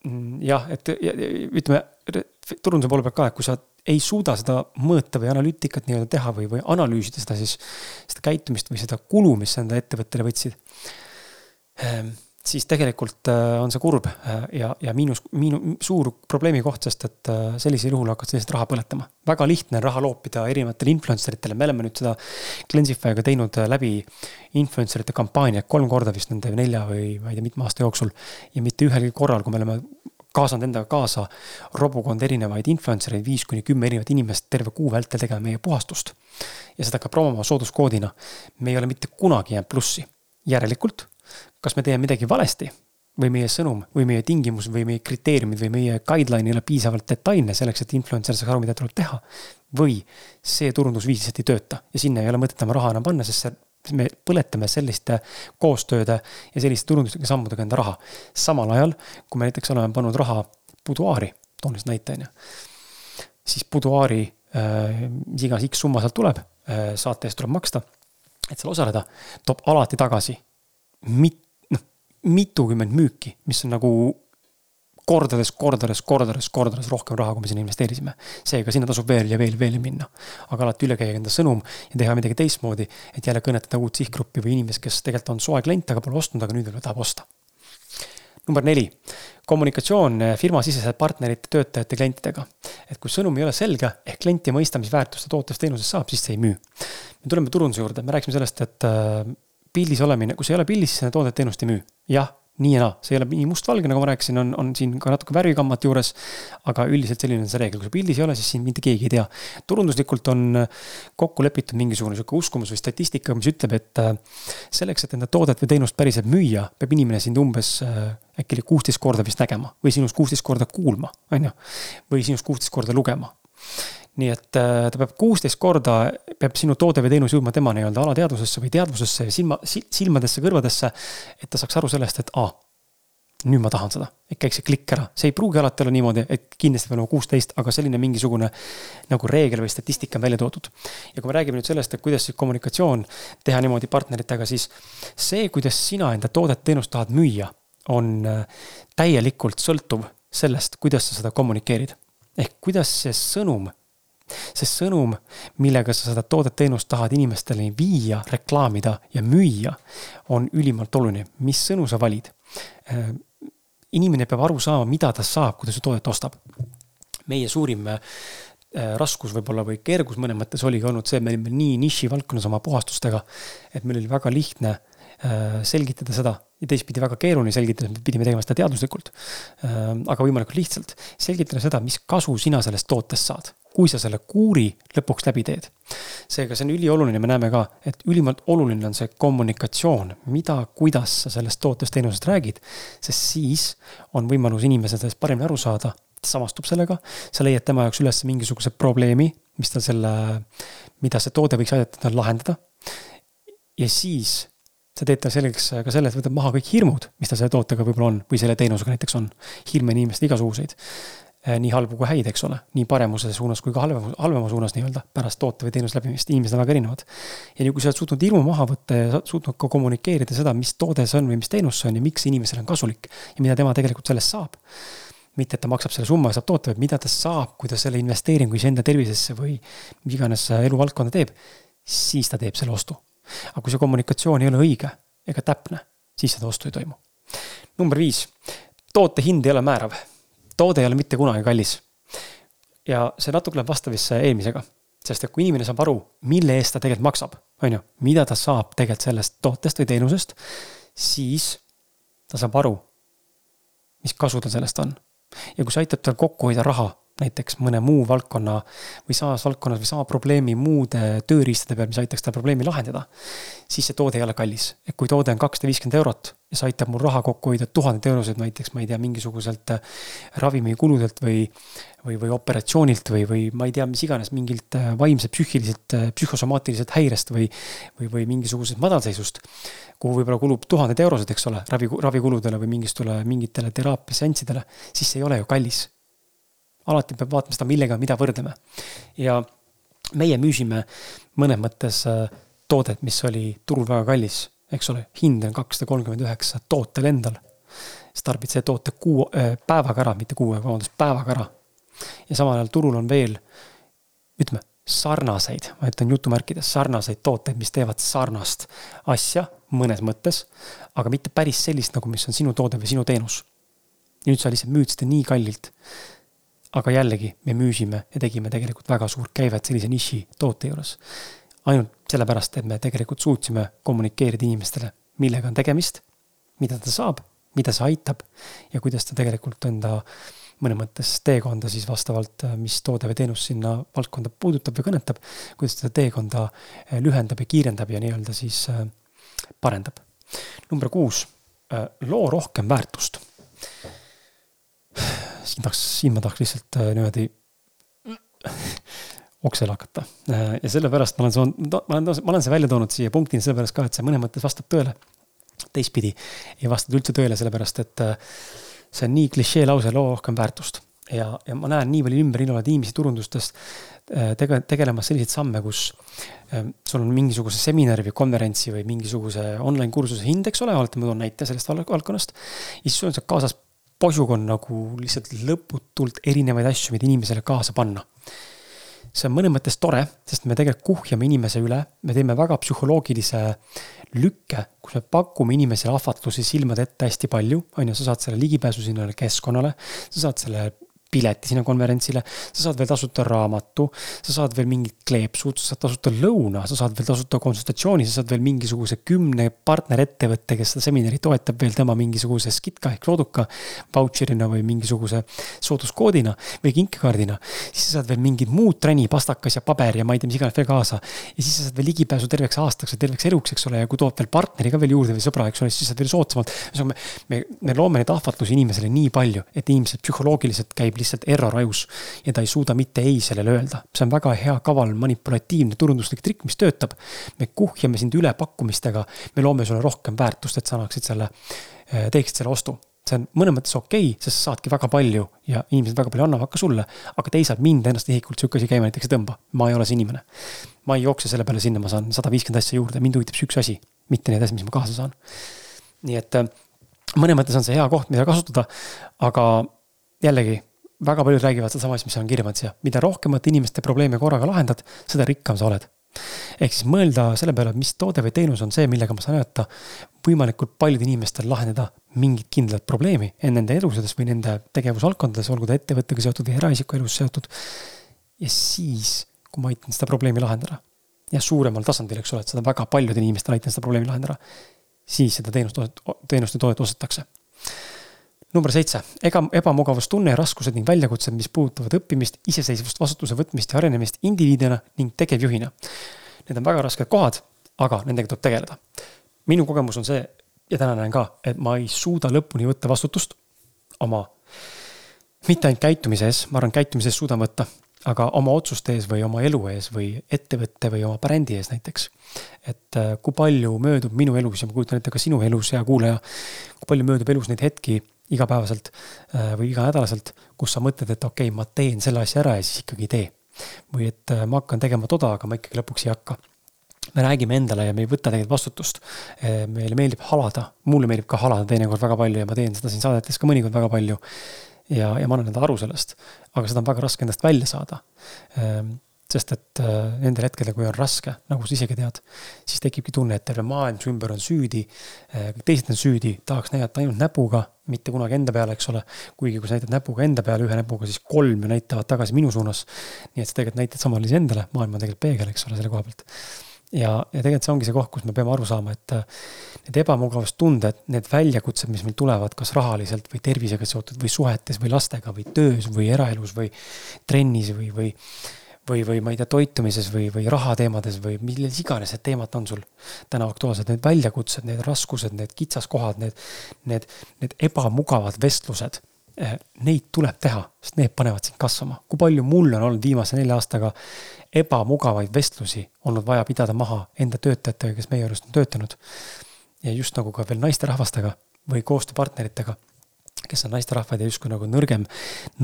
Mm, jah, et ja, ütleme turunduse poole pealt ka, et kui sa ei suuda seda mõõta või analüütikat nii-öelda teha või, või analüüsida seda siis, seda käitumist või seda kulu, mis sa enda ettevõttele võtsid ehm, siis tegelikult äh, on see kurb äh, ja, ja miinus, miinu-, suur probleemi koht, sest et äh, sellisel juhul hakkad sa lihtsalt raha põletama. väga lihtne on raha loopida erinevatele influencer itele, me oleme nüüd seda Cleansify'ga teinud läbi influencer ite kampaaniat kolm korda vist nende nelja või ma ei tea, mitme aasta jooksul. ja mitte ühelgi korral, kui me oleme kaasanud endaga kaasa robukond erinevaid influencer eid, viis kuni kümme erinevat inimest terve kuu vältel tegema meie puhastust. ja seda ka promoma sooduskoodina. me ei ole mitte kunagi jäänud plussi. järelikult kas me teeme midagi valesti või meie sõnum või meie tingimus või meie kriteeriumid või meie guideline ei ole piisavalt detailne selleks, et influencer saaks aru, mida tuleb teha. või see turundusviis lihtsalt ei tööta ja sinna ei ole mõtet enam raha enam panna, sest see, me põletame selliste koostööde ja selliste turunduslike sammudega enda raha. samal ajal, kui me näiteks oleme pannud raha buduaari, toon lihtsalt näite, on ju. siis buduaari äh,, iganes X summa sealt tuleb äh,, saate eest tuleb maksta, et seal osaleda, toob alati tagasi mit-, mitukümmend müüki, mis on nagu kordades, kordades, kordades, kordades rohkem raha, kui me sinna investeerisime. seega sinna tasub veel ja veel, veel minna. aga alati üle käia enda sõnum ja teha midagi teistmoodi, et jälle kõnetada uut sihtgruppi või inimest, kes tegelikult on soe klient, aga pole ostnud, aga nüüd veel tahab osta. number neli, kommunikatsioon firmasiseselt partnerite, töötajate, klientidega. et kui sõnum ei ole selge, ehk klient ei mõista, mis väärtust ta tootest-teenusest saab, siis see ei müü. me tuleme turunduse juurde, me rääkisime sellest, et äh, pildis olemine, kui sa ei ole pildis, siis sa toodet-teenust ei müü. jah, nii ja naa, see ei ole nii mustvalge, nagu ma rääkisin, on, on siin ka natuke värvikammat juures. aga üldiselt selline on see reegel, kui see pildis ei ole, siis sind mitte keegi ei tea. turunduslikult on kokku lepitud mingisugune sihuke uskumus või statistika, mis ütleb, et äh, selleks, et enda toodet või teenust päriselt müüa, peab inimene sind umbes äh, äkki kuusteist korda vist nägema või sinust kuusteist korda kuulma, on ju. või sinust kuusteist korda lugema nii et äh, ta peab kuusteist korda, peab sinu toode või teenus jõudma tema nii-öelda alateadvusesse või teadvusesse, silma, silmadesse, kõrvadesse. et ta saaks aru sellest, et aa, nüüd ma tahan seda, et käiks see klikk ära, see ei pruugi alati olla niimoodi, et kindlasti peab olema kuusteist, aga selline mingisugune nagu reegel või statistika on välja toodud. ja kui me räägime nüüd sellest, et kuidas siis kommunikatsioon teha niimoodi partneritega, siis see, kuidas sina enda toodet, teenust tahad müüa, on äh, täielikult sõltuv sellest, kuidas sa seda kommunikeerid. ehk kuidas see sõnum see sõnum, millega sa seda toodet-teenust tahad inimestele viia, reklaamida ja müüa, on ülimalt oluline, mis sõnu sa valid. Äh, inimene peab aru saama, mida ta saab, kui ta su toodet ostab. meie suurim äh, raskus võib-olla või kergus mõnes mõttes oligi olnud see, et me olime nii nišivaldkonnas oma puhastustega, et meil oli väga lihtne äh, selgitada seda ja teistpidi väga keeruline selgitada, me pidime tegema seda teaduslikult. aga võimalikult lihtsalt, selgitada seda, mis kasu sina sellest tootest saad kui sa selle kuuri lõpuks läbi teed. seega see on ülioluline, me näeme ka, et ülimalt oluline on see kommunikatsioon, mida, kuidas sa sellest tootest, teenusest räägid. sest siis on võimalus inimesel sellest paremini aru saada, samastub sellega, sa leiad tema jaoks üles mingisuguse probleemi, mis tal selle, mida see toode võiks aidata tal lahendada. ja siis sa teed talle selgeks ka selle, et võtab maha kõik hirmud, mis tal selle tootega võib-olla on või selle teenusega näiteks on. hirme on inimestel igasuguseid. Eh, nii halbu kui häid, eks ole, nii paremuse suunas kui ka halvema, halvema suunas nii-öelda pärast toote või teenuse läbimist, inimesed on väga erinevad. ja kui sa oled suutnud hirmu maha võtta ja suutnud ka kommunikeerida seda, mis toode see on või mis teenus see on ja miks inimesele on kasulik ja mida tema tegelikult sellest saab. mitte, et ta maksab selle summa ja saab toote, vaid mida ta saab, kui ta selle investeeringu iseenda tervisesse või mis iganes eluvaldkonda teeb, siis ta teeb selle ostu. aga kui see kommunikatsioon ei ole õige ega täpne, siis seda ostu ei toimu. number viis, toote hind ei ole määrav toode ei ole mitte kunagi kallis. ja see natuke läheb vastavisse eelmisega, sest et kui inimene saab aru, mille eest ta tegelikult maksab, on ju, mida ta saab tegelikult sellest tootest või teenusest, siis ta saab aru, mis kasu tal sellest on. ja kui see aitab tal kokku hoida raha näiteks mõne muu valdkonna või samas valdkonnas või sama probleemi muude tööriistade peal, mis aitaks tal probleemi lahendada. siis see toode ei ole kallis, et kui toode on kakssada viiskümmend eurot ja see aitab mul raha kokku hoida tuhandeid eurosid näiteks, ma ei tea, mingisuguselt äh, ravimikuludelt või. või, või operatsioonilt või, või ma ei tea, mis iganes mingilt äh, vaimse, psüühiliselt, äh, psühhosomaatiliselt häirest või. või, või mingisugusest madalseisust, kuhu võib-olla kulub tuhandeid eurosid, eks ole, ravi, ravikuludele või mingistele, mingitele teraapiaseanssidele, siis see ei ole ju kallis alati peab vaatama seda, millega, mida võrdleme. ja meie müüsime mõnes mõttes äh, toodet, mis oli turul väga kallis, eks ole, hind on kakssada kolmkümmend üheksa tootel endal. siis tarbid selle toote kuu äh,, päevaga ära, mitte kuu vabandust, päevaga ära. ja samal ajal turul on veel, ütleme, sarnaseid, ma ütlen jutumärkides, sarnaseid tooteid, mis teevad sarnast asja mõnes mõttes, aga mitte päris sellist, nagu mis on sinu toode või sinu teenus. ja nüüd sa lihtsalt müüd seda nii kallilt aga jällegi, me müüsime ja tegime tegelikult väga suurt käivet sellise niši toote juures. ainult sellepärast, et me tegelikult suutsime kommunikeerida inimestele, millega on tegemist, mida ta saab, mida see aitab ja kuidas ta tegelikult enda mõnes mõttes teekonda siis vastavalt, mis toode või teenus sinna valdkonda puudutab või kõnetab, kuidas seda teekonda eh, lühendab ja kiirendab ja nii-öelda siis eh, parendab. number kuus, loo rohkem väärtust siin tahaks, siin ma tahaks lihtsalt äh, niimoodi oksele hakata. Äh, ja sellepärast ma olen saanud, ma olen, ma olen see välja toonud siia punktina sellepärast ka, et see mõnes mõttes vastab tõele. teistpidi ei vasta üldse tõele, sellepärast et äh, see on nii klišee lause, loo rohkem väärtust. ja, ja ma näen nii palju ümber olevaid inimesi turundustest tege-, tegelemas selliseid samme, kus sul on mingisuguse seminari või konverentsi või mingisuguse online kursuse hind, eks ole, oletame, ma toon näite sellest valdkonnast. ja siis sul on seal kaasas posug on nagu lihtsalt lõputult erinevaid asju, mida inimesele kaasa panna. see on mõnes mõttes tore, sest me tegelikult kuhjame inimese üle, me teeme väga psühholoogilise lükke, kus me pakume inimesele ahvatlusi silmade ette hästi palju, on ju, sa saad selle ligipääsu sinna keskkonnale, sa saad selle pileti sinna konverentsile, sa saad veel tasuta raamatu, sa saad veel mingid kleepsud, sa saad tasuta lõuna, sa saad veel tasuta konsultatsiooni, sa saad veel mingisuguse kümne partnerettevõtte, kes seda seminari toetab veel tema mingisuguse skitka ehk looduka vautšerina või mingisuguse sooduskoodina või kinkekaardina. siis sa saad veel mingid muud träni, pastakas ja paber ja ma ei tea, mis iganes veel kaasa. ja siis sa saad veel ligipääsu terveks aastaks ja terveks eluks, eks ole, ja kui toob veel partneri ka veel juurde või sõbra, eks ole, siis saad veel soodsamalt. me, me, me loome neid ahvatlusi inimesele nii palju, et inimesed psühholoogiliselt käib lihtsalt error ajus ja ta ei suuda mitte ei sellele öelda. see on väga hea, kaval, manipulatiivne turunduslik trikk, mis töötab. me kuhjame sind ülepakkumistega, me loome sulle rohkem väärtust, et sa annaksid selle, eh, teeksid selle ostu see on mõnes mõttes okei okay,, sest sa saadki väga palju ja inimesed väga palju annavad ka sulle. aga teisalt mind ennast isiklikult sihuke asi käima näiteks ei tõmba, ma ei ole see inimene. ma ei jookse selle peale sinna, ma saan sada viiskümmend asja juurde, mind huvitab see üks asi, mitte need asjad, mis ma kaasa saan. nii et eh, mõnes mõttes on see hea koht, mida kasutada, aga jällegi väga paljud räägivad sedasama asja, mis on kirja pandud siia, mida rohkemat inimeste probleeme korraga lahendad, seda rikkam sa oled. ehk siis mõelda selle peale, mis toode või teenus on see, millega ma saan aidata võimalikult paljudel inimestel lahendada mingit kindlat probleemi nende eludes või nende tegevusvaldkondades, olgu ta ettevõttega seotud või eraisiku elus seotud. ja siis, kui ma aitan seda probleemi lahendada ja suuremal tasandil, eks ole, et seda väga paljudel inimestel aitan seda probleemi lahendada, siis seda teenust, teenust ja toodet ostetakse number seitse, ega ebamugavustunne ja raskused ning väljakutsed, mis puudutavad õppimist, iseseisvust, vastutuse võtmist ja arenemist indiviidina ning tegevjuhina. Need on väga rasked kohad, aga nendega tuleb tegeleda. minu kogemus on see ja täna näen ka, et ma ei suuda lõpuni võtta vastutust oma, mitte ainult käitumise ees, ma arvan, käitumise ees suudan võtta, aga oma otsuste ees või oma elu ees või ettevõtte või oma brändi ees näiteks. et äh, kui palju möödub minu elus ja ma kujutan ette ka sinu elus, hea kuulaja, kui palju möödub elus neid hetki igapäevaselt äh, või iganädalaselt, kus sa mõtled, et okei okay,, ma teen selle asja ära ja siis ikkagi ei tee. või et äh, ma hakkan tegema toda, aga ma ikkagi lõpuks ei hakka. me räägime endale ja me ei võta tegelikult vastutust. Äh, meile meeldib halada, mulle meeldib ka halada teinekord väga palju ja ma teen seda siin saadetes ka mõnikord väga palju. ja, ja ma annan endale aru sellest, aga seda on väga raske endast välja saada sest et äh, nendel hetkedel, kui on raske, nagu sa isegi tead, siis tekibki tunne, et terve maailm su ümber on süüdi. Äh, kõik teised on süüdi, tahaks näidata ainult näpuga, mitte kunagi enda peale, eks ole. kuigi kui sa näitad näpuga enda peale, ühe näpuga, siis kolm ju näitavad tagasi minu suunas. nii et sa tegelikult näitad sama iseendale, maailm on tegelikult peegel, eks ole, selle koha pealt. ja, ja tegelikult see ongi see koht, kus me peame aru saama, et äh, need ebamugavustunded, need väljakutsed, mis meil tulevad, kas rahaliselt või tervisega seotud või suhetes või lastega või töös või eraelus või trennis või, või või, või ma ei tea, toitumises või, või rahateemades või milles iganes need teemad on sul täna aktuaalsed, need väljakutsed, need raskused, need kitsaskohad, need, need, need ebamugavad vestlused. Eh, neid tuleb teha, sest need panevad sind kasvama. kui palju mul on olnud viimase nelja aastaga ebamugavaid vestlusi olnud vaja pidada maha enda töötajatega, kes meie juures on töötanud. ja just nagu ka veel naisterahvastega või koostööpartneritega kes on naisterahvad ja justkui nagu nõrgem,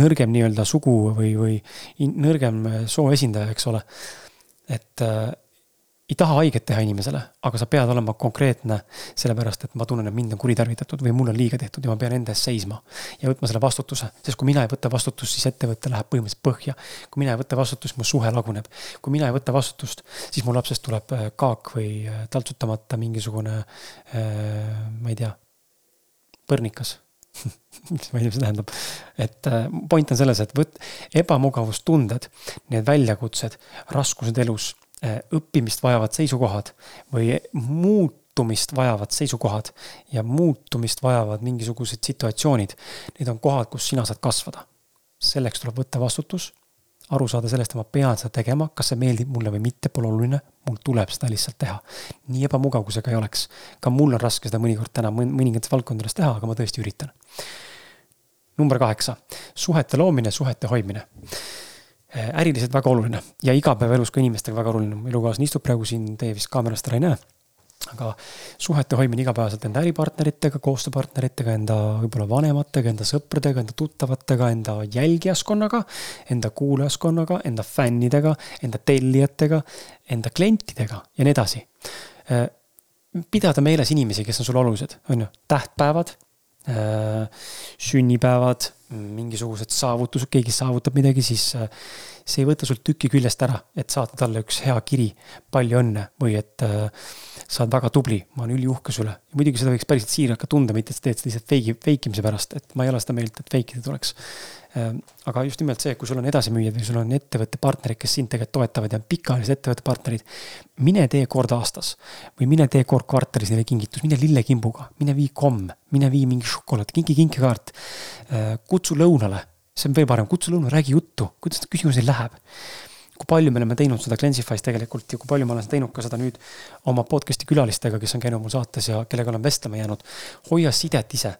nõrgem nii-öelda sugu või, või nõrgem soo esindaja, eks ole. et äh, ei taha haiget teha inimesele, aga sa pead olema konkreetne, sellepärast et ma tunnen, et mind on kuritarvitatud või mul on liiga tehtud ja ma pean enda eest seisma. ja võtma selle vastutuse, sest kui mina ei võta vastutust, siis ettevõte läheb põhimõtteliselt põhja. kui mina ei võta vastutust, mu suhe laguneb. kui mina ei võta vastutust, siis mu lapsest tuleb äh, kaak või äh, taltsutamata mingisugune, äh, ma ei tea, põrnikas ma ei tea, mis see tähendab. et äh, point on selles, et võt-, ebamugavustunded, need väljakutsed, raskused elus, äh, õppimist vajavad seisukohad või muutumist vajavad seisukohad ja muutumist vajavad mingisugused situatsioonid. Need on kohad, kus sina saad kasvada. selleks tuleb võtta vastutus aru saada sellest, et ma pean seda tegema, kas see meeldib mulle või mitte, pole oluline, mul tuleb seda lihtsalt teha. nii ebamugav, kui see ka ei oleks. ka mul on raske seda mõnikord täna mõningates valdkondades teha, aga ma tõesti üritan. number kaheksa, suhete loomine, suhete hoidmine. äriliselt väga oluline ja igapäevaelus ka inimestega väga oluline, mu elukaaslane istub praegu siin, teie vist kaamerast ära ei näe aga suhete hoidmine igapäevaselt enda äripartneritega, koostööpartneritega, enda võib-olla vanematega, enda sõpradega, enda tuttavatega, enda jälgijaskonnaga, enda kuulajaskonnaga, enda fännidega, enda tellijatega, enda klientidega ja nii edasi. Äh, pidada meeles inimesi, kes on sulle olulised, on ju, tähtpäevad, äh, sünnipäevad, mingisugused saavutused, keegi saavutab midagi, siis äh, see ei võta sult tüki küljest ära, et saata talle üks hea kiri, palju õnne või et äh, sa oled väga tubli, ma olen üliuhke sulle. muidugi seda võiks päriselt siiralt ka tunda, mitte et sa teed seda lihtsalt feigi, fake imise pärast, et ma ei ole seda meelt, et fake ida tuleks. Ehm, aga just nimelt see, kui sul on edasimüüjad või sul on ettevõtte partnerid, kes sind tegelikult toetavad ja pikaajalised ettevõtte partnerid. mine tee kord aastas või mine tee kord kvartalis neile kingitus, mine lillekimbuga, mine vii komm, mine vii mingi šokolaad, kingi kinkekaart. Ehm, kutsu lõunale, see on veel parem, kutsu lõunale, räägi juttu, kuidas küsimus neil läheb kui palju me oleme teinud seda Cleansify's tegelikult ja kui palju ma olen teinud ka seda nüüd oma podcast'i külalistega, kes on käinud mul saates ja kellega olen vestlema jäänud. hoia sidet ise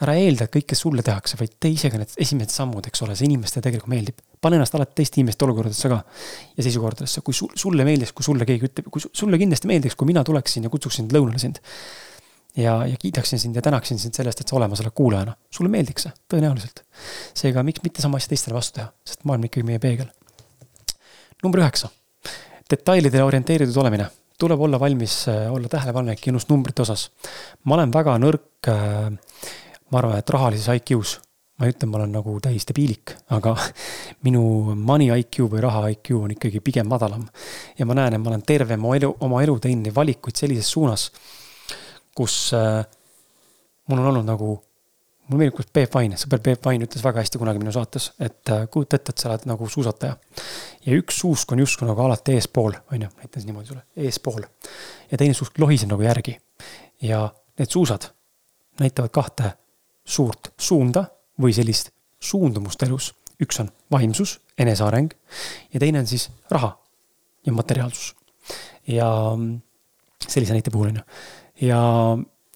ära eelda, et kõike sulle tehakse, vaid tee ise ka need esimesed sammud, eks ole, see inimestele tegelikult meeldib. pane ennast alati teiste inimeste olukordadesse ka ja seisukordadesse, kui sul, sulle meeldiks, kui sulle keegi ütleb, kui sulle kindlasti meeldiks, kui mina tuleksin ja kutsuksin lõunale sind. ja, ja kiidaksin sind ja tänaksin sind selle eest, et sa olemas oled kuulajana. sulle meeldiks see, tõenäoliselt. seega miks mitte sama asja teistele vastu teha, sest maailm on ikkagi meie peegel. Number üheksa, detailidele orienteeritud olemine tuleb olla valmis, olla tähelepanelik just numbrite osas. ma olen väga nõrk äh, ma arvan, et rahalises IQ-s, ma ei ütle, ma olen nagu täis debiilik, aga minu money IQ või raha IQ on ikkagi pigem madalam. ja ma näen, et ma olen terve oma elu, oma elu teinud valikuid sellises suunas, kus äh, mul on olnud nagu, mulle meeldib, kuidas Peep Vain, sõber Peep Vain ütles väga hästi kunagi minu saates, et äh, kujuta ette, et sa oled nagu suusataja. ja üks suusk on justkui nagu alati eespool, on ju, näitan siis niimoodi sulle, eespool. ja teine suusk lohiseb nagu järgi. ja need suusad näitavad kahte suurt suunda või sellist suundumust elus. üks on vaimsus, eneseareng ja teine on siis raha ja materiaalsus. ja sellise näite puhul on ju. ja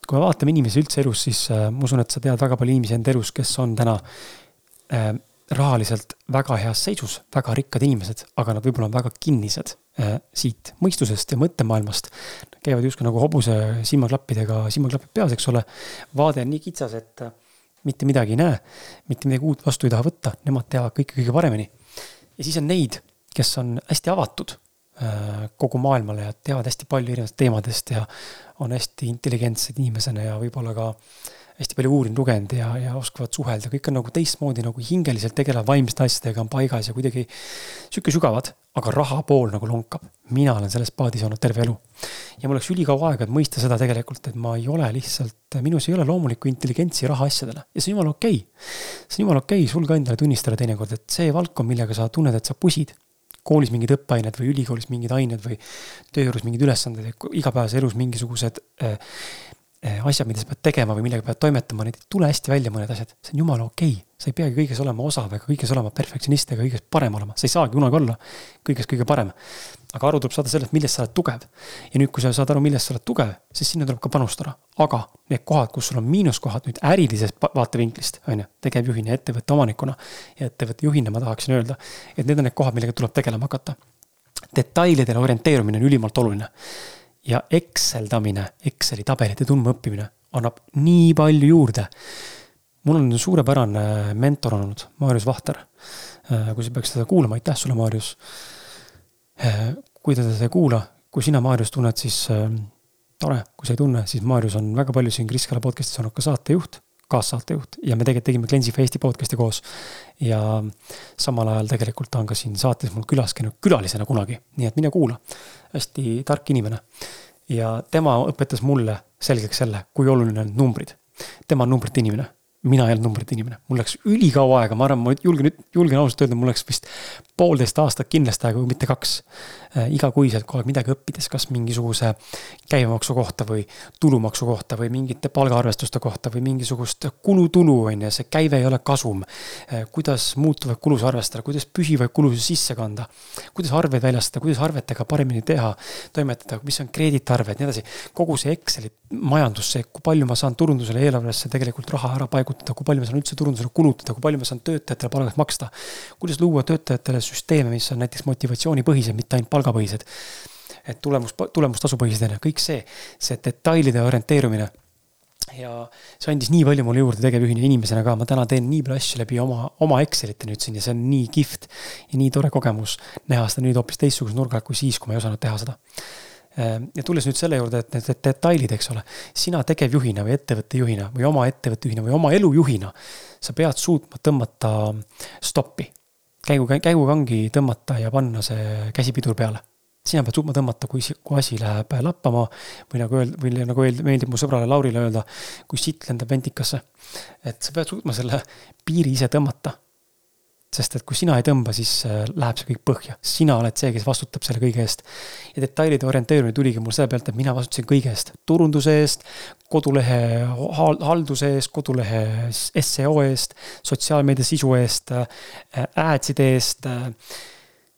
kui me vaatame inimesi üldse elus, siis äh, ma usun, et sa tead väga palju inimesi enda elus, kes on täna äh, rahaliselt väga heas seisus, väga rikkad inimesed, aga nad võib-olla on väga kinnised äh, siit mõistusest ja mõttemaailmast. käivad justkui nagu hobuse silmaklappidega, silmaklapid peas, eks ole. vaade on nii kitsas, et äh, mitte midagi ei näe, mitte midagi uut vastu ei taha võtta, nemad teavad kõike kõige paremini. ja siis on neid, kes on hästi avatud kogu maailmale ja teavad hästi palju erinevatest teemadest ja on hästi intelligentsed inimesena ja võib-olla ka hästi palju uurinud, lugenud ja, ja oskavad suhelda, kõik on nagu teistmoodi nagu hingeliselt tegelevad vaimsete asjadega, on paigas ja kuidagi sihuke sügavad, aga raha pool nagu lonkab. mina olen selles paadis olnud terve elu. ja mul läks ülikaua aega, et mõista seda tegelikult, et ma ei ole lihtsalt, minus ei ole loomulikku intelligentsi rahaasjadele ja see on jumala okei okay.. see on jumala okei okay, sul ka endale tunnistada teinekord, et see valdkond, millega sa tunned, et sa pusid koolis mingid õppeained või ülikoolis mingid ained või töö juures mingid ülesanded, igapäevases elus mingisugused äh, asjad, mida sa pead tegema või millega pead toimetama, need ei tule hästi välja, mõned asjad. see on jumala okei okay., sa ei peagi kõiges olema osav ega kõiges olema perfektsionist ega kõiges parem olema, sa ei saagi kunagi olla kõiges kõige parem. aga aru tuleb saada sellest, milles sa oled tugev. ja nüüd, kui sa saad aru, milles sa oled tugev, siis sinna tuleb ka panustada. aga need kohad, kus sul on miinuskohad nüüd ärilisest vaatevinklist, on ju, tegevjuhina ja ettevõtte omanikuna ja ettevõtte juhina ma tahaksin öelda, et need on need kohad, millega tuleb tegelema hakata. detailidele orienteerumine on ülimalt oluline ja Excel damine, Exceli tabelite tundmaõppimine annab nii palju juurde. mul on suurepärane mentor olnud, Maarjus Vahter. Äh, kui sa peaks teda kuulama, aitäh sulle, Maarjus. Äh, kui te teda ei kuula, kui sina Maarjus tunned, siis äh, tore, kui sa ei tunne, siis Maarjus on väga palju siin Kris Kala podcast'is olnud ka saatejuht kaassaatejuht ja me tegelikult tegime Cleansing Eesti podcast'i koos. ja samal ajal tegelikult ta on ka siin saates mul külas käinud külalisena kunagi, nii et mine kuula. hästi tark inimene. ja tema õpetas mulle selgeks selle, kui oluline on numbrid. tema on numbrite inimene mina ei olnud numbrite inimene, mul läks ülikaua aega, ma arvan, ma julgen, julgen ausalt öelda, mul läks vist poolteist aastat kindlasti aega, kui mitte kaks äh,. igakuiselt kogu aeg midagi õppides, kas mingisuguse käibemaksu kohta või tulumaksu kohta või mingite palgaarvestuste kohta või mingisugust kulutulu on ju, see käive ei ole kasum äh,. kuidas muutuvaid kulusid arvestada, kuidas püsivaid kulusid sisse kanda. kuidas arveid väljastada, kuidas arvetega paremini teha, toimetada, mis on kreeditarved, nii edasi. kogu see Exceli majandus, see, kui palju ma saan turundusele, eelarvesse tegelikult raha ära paigutada paigutada, kui palju ma saan üldse turundusele kulutada, kui palju ma saan töötajatele palgaks maksta. kuidas luua töötajatele süsteeme, mis on näiteks motivatsioonipõhised, mitte ainult palgapõhised. et tulemus, tulemustasupõhised on ju, kõik see, see detailide orienteerumine ja see andis nii palju mulle juurde tegevjuhina inimesena ka, ma täna teen nii palju asju läbi oma, oma Excelite nüüd siin ja see on nii kihvt ja nii tore kogemus näha seda nüüd hoopis teistsuguse nurga alt kui siis, kui ma ei osanud teha seda ja tulles nüüd selle juurde, et need detailid, eks ole, sina tegevjuhina või ettevõtte juhina või oma ettevõtte juhina või oma elu juhina, sa pead suutma tõmmata stoppi. käigu, käigukangi tõmmata ja panna see käsipidur peale. sina pead suutma tõmmata, kui, kui asi läheb lappama või nagu öelda, või nagu öelda, meeldib mu sõbrale Laurile öelda, kui sitt lendab ventikasse. et sa pead suutma selle piiri ise tõmmata sest et kui sina ei tõmba, siis äh, läheb see kõik põhja, sina oled see, kes vastutab selle kõige eest. ja detailide orienteerumine tuligi mul selle pealt, et mina vastutasin kõige eest, turunduse eest, kodulehe halduse eest, kodulehe seo eest, sotsiaalmeedia sisu eest, äh, ads'ide eest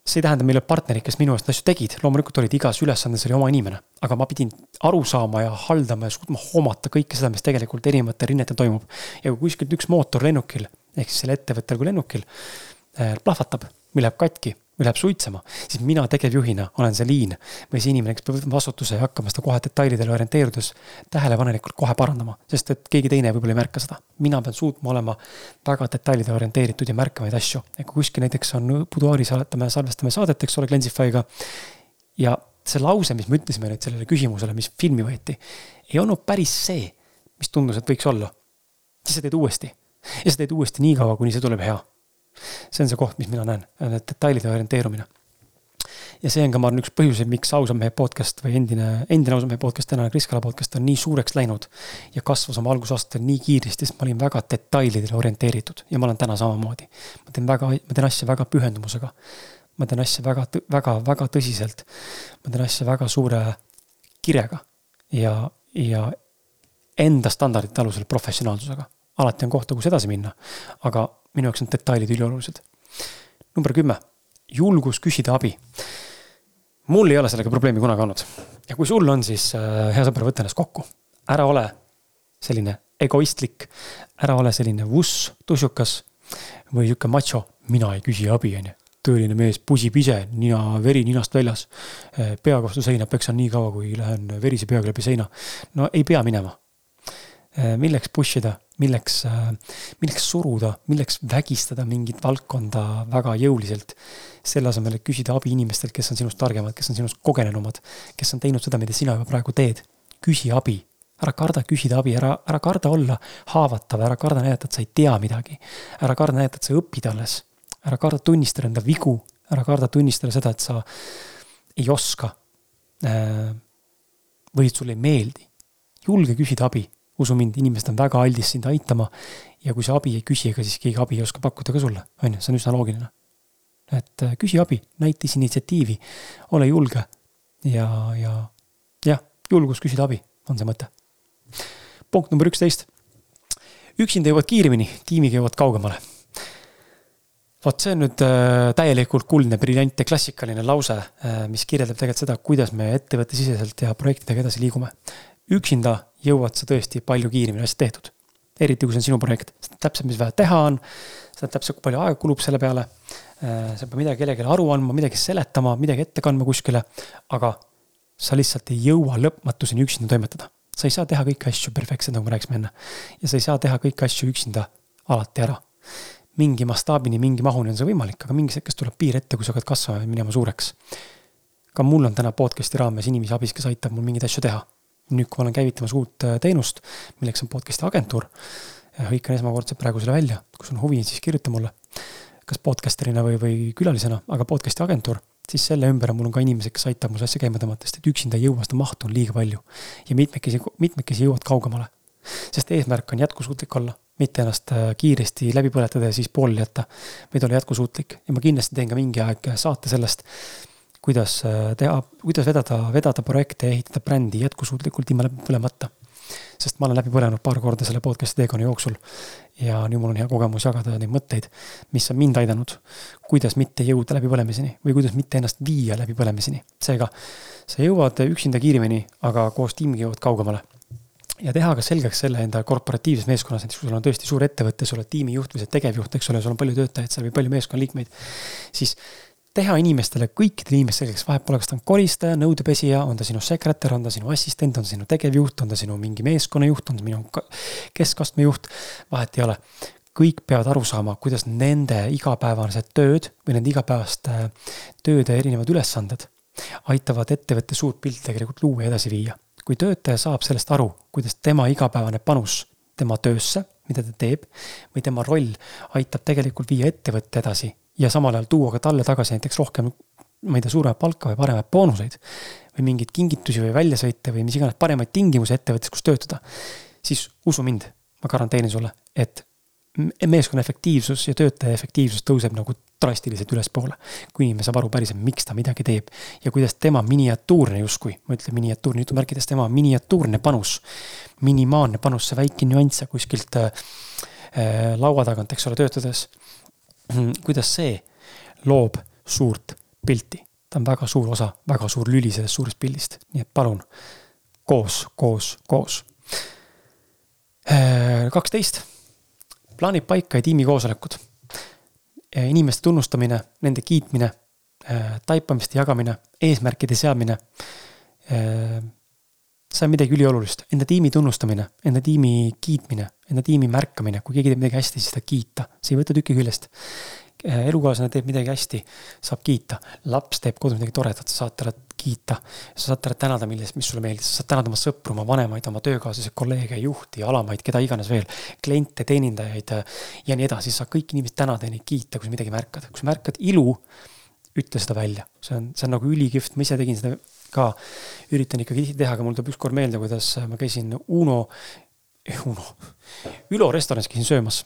see ei tähenda, meil olid partnerid, kes minu eest asju tegid, loomulikult olid igas ülesandes oli oma inimene, aga ma pidin aru saama ja haldama ja suutma hoomata kõike seda, mis tegelikult erinevatel rinnetel toimub. ja kui kuskilt üks mootor lennukil ehk siis sellel ettevõttel kui lennukil äh, plahvatab või läheb katki või läheb suitsema, siis mina tegevjuhina olen see liin või see inimene, kes peab võtma vastutuse ja hakkama seda kohe detailidele orienteerudes tähelepanelikult kohe parandama, sest et keegi teine võib-olla ei märka seda. mina pean suutma olema väga detailidele orienteeritud ja märkama neid asju, et kui kuskil näiteks on buduaaris salvetame, salvestame saadet, eks ole, Glensify'ga. ja see lause, mis me ütlesime nüüd sellele küsimusele, mis filmi võeti, ei olnud päris see, mis tundus, et võiks olla. siis sa teed uuesti ja sa teed uuesti nii kaua, kuni see tuleb hea. see on see koht, mis mina näen, need detailide orienteerumine. ja see on ka, ma arvan, üks põhjuseid, miks ausa mehe podcast või endine, endine ausa mehe podcast, tänane Kris Kala podcast on nii suureks läinud. ja kasvas oma algusaastatel nii kiiresti, sest ma olin väga detailidele orienteeritud ja ma olen täna samamoodi. ma teen väga, ma teen asja väga pühendumusega. ma teen asja väga, väga, väga tõsiselt. ma teen asja väga suure kirega ja, ja enda standardite alusel professionaalsusega alati on kohta, kus edasi minna. aga minu jaoks on detailid üliolulised. number kümme, julgus küsida abi. mul ei ole sellega probleemi kunagi olnud. ja kui sul on, siis äh, hea sõber, võta ennast kokku. ära ole selline egoistlik, ära ole selline vuss, tussukas või sihuke macho, mina ei küsi abi, on ju tõeline mees pusib ise, nina, veri ninast väljas. Äh, peaga vastu seina peksan nii kaua, kui lähen verise peaga läbi seina. no ei pea minema. Äh, milleks push ida, milleks, äh, milleks suruda, milleks vägistada mingit valdkonda väga jõuliselt. selle asemel, et küsida abi inimestelt, kes on sinust targemad, kes on sinust kogenenumad, kes on teinud seda, mida sina juba praegu teed. küsi abi, ära karda küsida abi, ära, ära karda olla haavatav, ära karda näidata, et sa ei tea midagi. ära karda näidata, et sa õpid alles. ära karda tunnistada enda vigu, ära karda tunnistada seda, et sa ei oska. Äh, või et sulle ei meeldi. julge küsida abi usu mind, inimesed on väga aldis sind aitama. ja kui sa abi ei küsi, ega siis keegi abi ei oska pakkuda ka sulle, on ju, see on üsna loogiline. et äh, küsi abi, näita siis initsiatiivi, ole julge ja, ja jah, julgus küsida abi on see mõte. punkt number üksteist. üksinda jõuad kiiremini, tiimiga jõuad kaugemale vot see on nüüd äh, täielikult kuldne, briljantne, klassikaline lause, äh, mis kirjeldab tegelikult seda, kuidas me ettevõttesiseselt ja projektidega edasi liigume üksinda jõuad sa tõesti palju kiiremini asjad tehtud. eriti kui see on sinu projekt, sa tead täpselt, mis vaja teha on, sa tead täpselt, kui palju aega kulub selle peale. Äh, sa pead midagi kellelegi aru andma, midagi seletama, midagi ette kandma kuskile, aga sa lihtsalt ei jõua lõpmatuseni üksinda toimetada. sa ei saa teha kõiki asju perfektselt, nagu me rääkisime enne. ja sa ei saa teha kõiki asju üksinda alati ära. mingi mastaabini, mingi mahuni on see võimalik, aga mingis hetkes tuleb piir ette, kui sa hakkad kasvama ja minema suureks. ka mul on täna podcast'i raames inimesi abis, kes aitab mul mingeid asju teha nüüd, kui ma olen käivitamas uut äh, teenust, milleks on podcast'i agentuur, hõikan esmakordselt praegu selle välja, kui sul on huvi, siis kirjuta mulle. kas podcaster'ina või, või külalisena, aga podcast'i agentuur, siis selle ümber on mul on ka inimesed, kes aitavad mul asja käima tõmmata, sest et üksinda ei jõua, seda mahtu on liiga palju. ja mitmekesi, mitmekesi jõuad kaugemale. sest eesmärk on jätkusuutlik olla, mitte ennast äh, kiiresti läbi põletada ja siis pooleli jätta, vaid olla jätkusuutlik ja ma kindlasti teen ka mingi aeg saate sellest kuidas äh, teha, kuidas vedada, vedada projekte ja ehitada brändi jätkusuutlikult ilma läbi põlemata. sest ma olen läbi põlenud paar korda selle podcast'i teekonna jooksul. ja nüüd mul on hea kogemus jagada neid mõtteid, mis on mind aidanud. kuidas mitte jõuda läbipõlemiseni või kuidas mitte ennast viia läbipõlemiseni. seega, sa jõuad üksinda kiiremini, aga koos tiimiga jõuad kaugemale ja teha ka selgeks selle enda korporatiivses meeskonnas, näiteks kui sul on tõesti suur ettevõte, sa oled tiimijuht või sa oled tegevjuht, eks ole, sul on palju töötajaid seal või palju meeskonnaliikmeid. siis teha inimestele, kõikidele inimestele selgeks, vahet pole, kas ta on koristaja, nõudepesija, on ta sinu sekretär, on ta sinu assistent, on ta sinu tegevjuht, on ta sinu mingi meeskonnajuht, on ta minu keskastme juht, vahet ei ole. kõik peavad aru saama, kuidas nende igapäevased tööd või nende igapäevaste tööde erinevad ülesanded aitavad ettevõtte suurt pilti tegelikult luua ja edasi viia. kui töötaja saab sellest aru, kuidas tema igapäevane panus tema töösse, mida ta teeb, või tema roll aitab tegelikult viia ettevõtte edasi ja samal ajal tuua ka talle tagasi näiteks rohkem, ma ei tea, suuremat palka või paremaid boonuseid. või mingeid kingitusi või väljasõite või mis iganes paremaid tingimusi ettevõttes, kus töötada. siis usu mind, ma garanteerin sulle, et meeskonna efektiivsus ja töötaja efektiivsus tõuseb nagu drastiliselt ülespoole. kui inimene saab aru päriselt, miks ta midagi teeb ja kuidas tema miniatuurne justkui, ma ütlen miniatuurne jutumärkides, tema miniatuurne panus, minimaalne panus, see väike nüanss kuskilt äh, laua tagant, eks ole, töötades. Kuidas see loob suurt pilti, ta on väga suur osa, väga suur lüli sellest suurest pildist, nii et palun koos, koos, koos. Äh, kaksteist plaanib paika ja tiimikoosolekud. inimeste tunnustamine, nende kiitmine, äh, taipamiste jagamine, eesmärkide seadmine. See on midagi üliolulist, enda tiimi tunnustamine, enda tiimi kiitmine, enda tiimi märkamine, kui keegi teeb midagi hästi, siis seda kiita, see ei võta tüki küljest. Äh, elukaaslane teeb midagi hästi, saab kiita. laps teeb kodus midagi toredat, sa saad talle kiita. sa saad talle tänada, millest, mis sulle meeldis, sa saad tänada oma sõpru, oma vanemaid, oma töökaaslasi, kolleege, juhti, alamaid, keda iganes veel. kliente, teenindajaid äh, ja nii edasi, sa kõiki inimesi tänada ja neid kiita, kui sa midagi märkad. kui sa märkad ilu, ütle seda välja, see on, see on nagu ülikihvt, ma ise tegin seda ka. üritan ikka tihti teha, aga mul tuleb ükskord meelde, kuidas ma käisin Uno, Uno, Ülo restoranis käisin söömas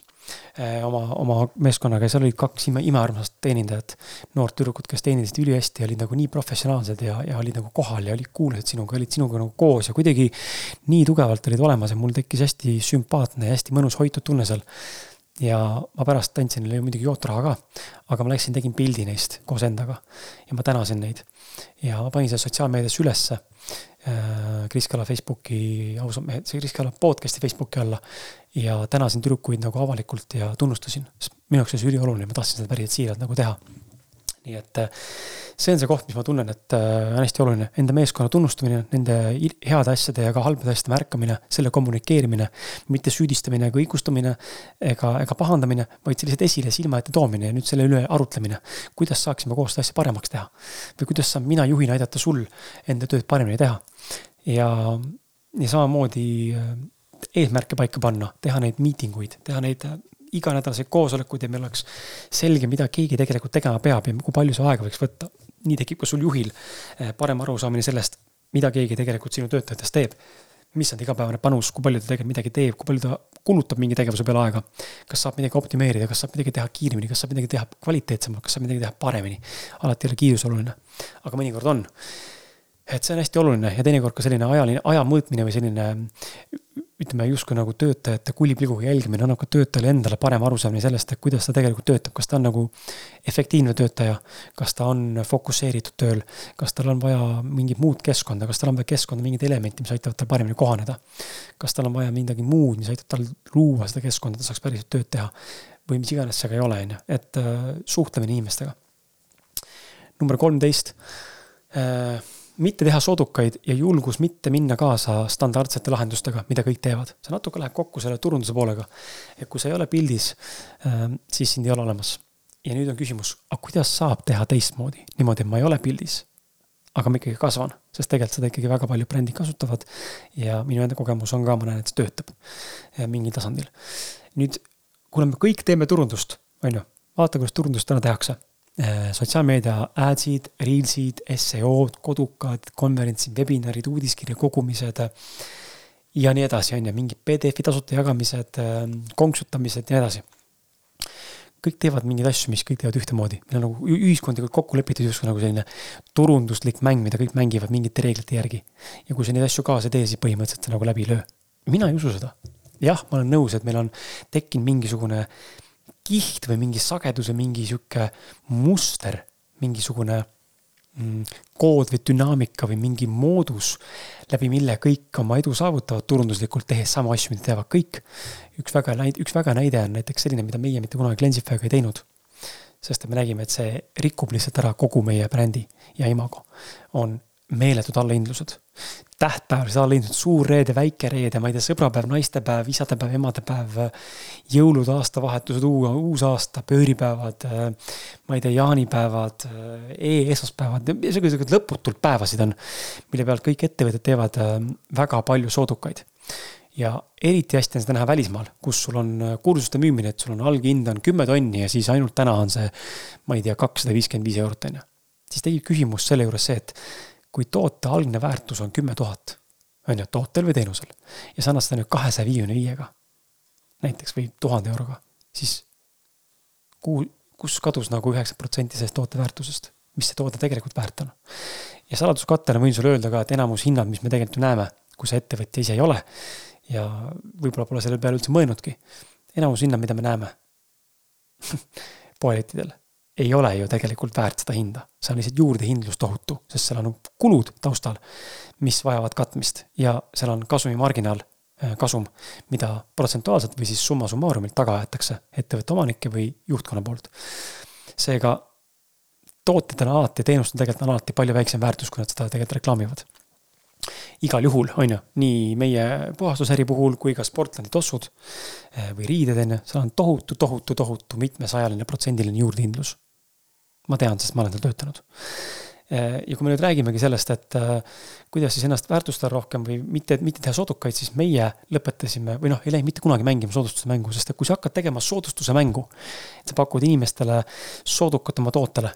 Eh, oma, oma meeskonnaga ja seal olid kaks ime, imearmsast teenindajat. noort tüdrukut, kes teenindasid ülihästi ja olid nagu nii professionaalsed ja, ja olid nagu kohal ja olid kuulased sinuga, olid sinuga nagu koos ja kuidagi nii tugevalt olid olemas ja mul tekkis hästi sümpaatne ja hästi mõnus hoitud tunne seal. ja ma pärast andsin neile muidugi jootraha ka, aga ma läksin, tegin pildi neist koos endaga ja ma tänasin neid. Ja ma panin selle sotsiaalmeediasse ülesse Äh, Kris Kala Facebooki, ausad mehed, see Kris Kala podcast'i Facebooki alla. ja tänasin tüdrukuid nagu avalikult ja tunnustasin, sest minu jaoks oli see ülioluline, ma tahtsin seda päriselt siiralt nagu teha. Nii et äh, see on see koht, mis ma tunnen, et äh, on hästi oluline, enda meeskonna tunnustamine, nende heade asjade ja ka halbade asjade märkamine, selle kommunikeerimine. mitte süüdistamine ega õigustamine ega, ega pahandamine, vaid lihtsalt esile silma ette toomine ja nüüd selle üle arutlemine. kuidas saaksime koos seda asja paremaks teha? või kuidas saan mina juhina aidata sul enda tööd paremini teha? ja, ja samamoodi äh, eesmärke paika panna, teha neid miitinguid, teha neid iganädalaseid koosolekuid ja meil oleks selge, mida keegi tegelikult tegema peab ja kui palju see aega võiks võtta. nii tekib ka sul juhil äh, parem arusaamine sellest, mida keegi tegelikult sinu töötajatest teeb. mis on igapäevane panus, kui palju ta tegelikult midagi teeb, kui palju ta kulutab mingi tegevuse peale aega. kas saab midagi optimeerida, kas saab midagi teha kiiremini, kas saab midagi teha kvaliteetsemalt, kas saab midagi teha paremini. alati ei ole kiirus oluline, aga mõnikord on et see on hästi oluline ja teinekord ka selline ajaline, aja mõõtmine või selline ütleme justkui nagu töötajate kulipliiguga jälgimine annab ka töötajale endale parema arusaamine sellest, et kuidas ta tegelikult töötab, kas ta on nagu efektiivne töötaja, kas ta on fokusseeritud tööl, kas tal on vaja mingit muud keskkonda, kas tal on vaja keskkonda mingeid elemente, mis aitavad tal paremini kohaneda. kas tal on vaja midagi muud, mis aitab tal luua seda keskkonda, et ta saaks päriselt tööd teha? Või mis iganes see ka ei ole, on ju, et äh, suhtlemine inimestega. number kolmteist äh, mitte teha soodukaid ja julgus mitte minna kaasa standardsete lahendustega, mida kõik teevad. see natuke läheb kokku selle turunduse poolega. et kui sa ei ole pildis, ähm, siis sind ei ole olemas. ja nüüd on küsimus, aga kuidas saab teha teistmoodi, niimoodi, et ma ei ole pildis, aga ma ikkagi kasvan, sest tegelikult seda ikkagi väga paljud brändid kasutavad. ja minu enda kogemus on ka, ma näen, et see töötab äh, mingil tasandil. nüüd, kuna me kõik teeme turundust, on ju, vaata, kuidas turundust täna tehakse sotsiaalmeedia ads'id, reels'id, SEO-d, kodukad, konverentsid, webinarid, uudiskirja kogumised. ja nii edasi, on ju, mingid PDF-i tasuta jagamised, ähm, konksutamised ja nii edasi. kõik teevad mingeid asju, mis kõik teevad ühtemoodi, meil on nagu ühiskondlikult kokku lepitud justkui nagu selline turunduslik mäng, mida kõik mängivad mingite reeglite järgi. ja kui sa neid asju kaasa ei tee, siis põhimõtteliselt sa nagu läbi ei löö. mina ei usu seda. jah, ma olen nõus, et meil on tekkinud mingisugune kiht või mingi sageduse mingi sihuke muster, mingisugune mm, kood või dünaamika või mingi moodus, läbi mille kõik oma edu saavutavad turunduslikult, tehes samu asju, mida teevad kõik. üks väga näide, üks väga näide on näiteks selline, mida meie mitte kunagi Lensify'ga ei teinud. sest et me nägime, et see rikub lihtsalt ära kogu meie brändi ja imago. on meeletud allahindlused tähtpäev, allahindlused, suur reede, väike reede, ma ei tea, sõbrapäev, naistepäev, isadepäev, emadepäev, jõulud, aastavahetused, uus aasta, pööripäevad, ma ei tea, jaanipäevad e, esmaspäevad, sellised lõputult päevasid on, mille pealt kõik ettevõtted teevad äh, väga palju soodukaid ja eriti hästi on seda näha välismaal, kus sul on äh, kursuste müümine, et sul on alghind on kümme tonni ja siis ainult täna on see, ma ei tea, kakssada viiskümmend viis eurot, on ju. siis tekib küsimus selle juures see, et kui toote algne väärtus on kümme tuhat, on ju, tootel või teenusel, ja sa annad seda nüüd kahesaja viiekümne viiega, näiteks või tuhande euroga, siis kuhu, kus kadus nagu üheksa protsenti sellest toote väärtusest, mis see toode tegelikult väärt on. ja saladuskattena võin sulle öelda ka, et enamus hinnad, mis me tegelikult ju näeme, kui sa ettevõtja ise ei ole ja võib-olla pole selle peale üldse mõelnudki, enamus hinnad, mida me näeme poelettidel, ei ole ju tegelikult väärt seda hinda. see on lihtsalt juurdehindlus tohutu, sest seal on kulud taustal, mis vajavad katmist ja seal on kasumimarginaal Äh, kasum, mida protsentuaalselt või siis summa summarumilt taga aetakse ettevõtte omanike või juhtkonna poolt. seega tooted on alati, teenused on tegelikult on alati palju väiksem väärtus, kui nad seda tegelikult reklaamivad. igal juhul, on ju, nii meie puhastusäri puhul kui ka Sportlandi tossud äh, või riided, on ju, seal on tohutu, tohutu, tohutu mitmesajaline protsendiline juurdehindlus. Ma tean, sest ma olen seal töötanud. Äh, ja kui me nüüd räägimegi sellest, et äh, kuidas siis ennast väärtustada rohkem või mitte, mitte teha soodukaid, siis meie lõpetasime või noh, ei läinud mitte kunagi mängima soodustuse mängu, sest et kui sa hakkad tegema soodustuse mängu, et sa pakud inimestele soodukat oma tootele,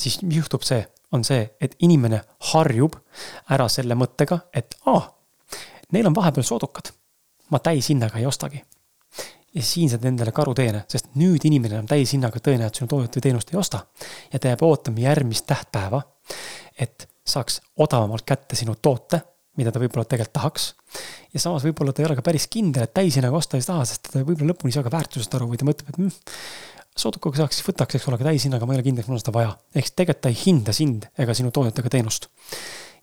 siis juhtub see, on see, et inimene harjub ära selle mõttega, et aa, neil on vahepeal soodukad. ma täishinnaga ei ostagi ja siin saad endale karuteene, sest nüüd inimene enam täishinnaga tõenäoliselt sinu toodet või teenust ei osta. ja ta jääb ootama järgmist tähtpäeva, et saaks odavamalt kätte sinu toote, mida ta võib-olla tegelikult tahaks. ja samas võib-olla ta ei ole ka päris kindel, et täishinnaga osta ei taha, sest ta võib-olla lõpuni ei saa ka väärtusest aru või ta mõtleb, et mm, soodukaga saaks, siis võtaks, eks ole, aga täishinnaga ma ei ole kindel, et mul on seda vaja. ehk siis tegelikult ta ei hinda sind ega sinu toodet ega teenust.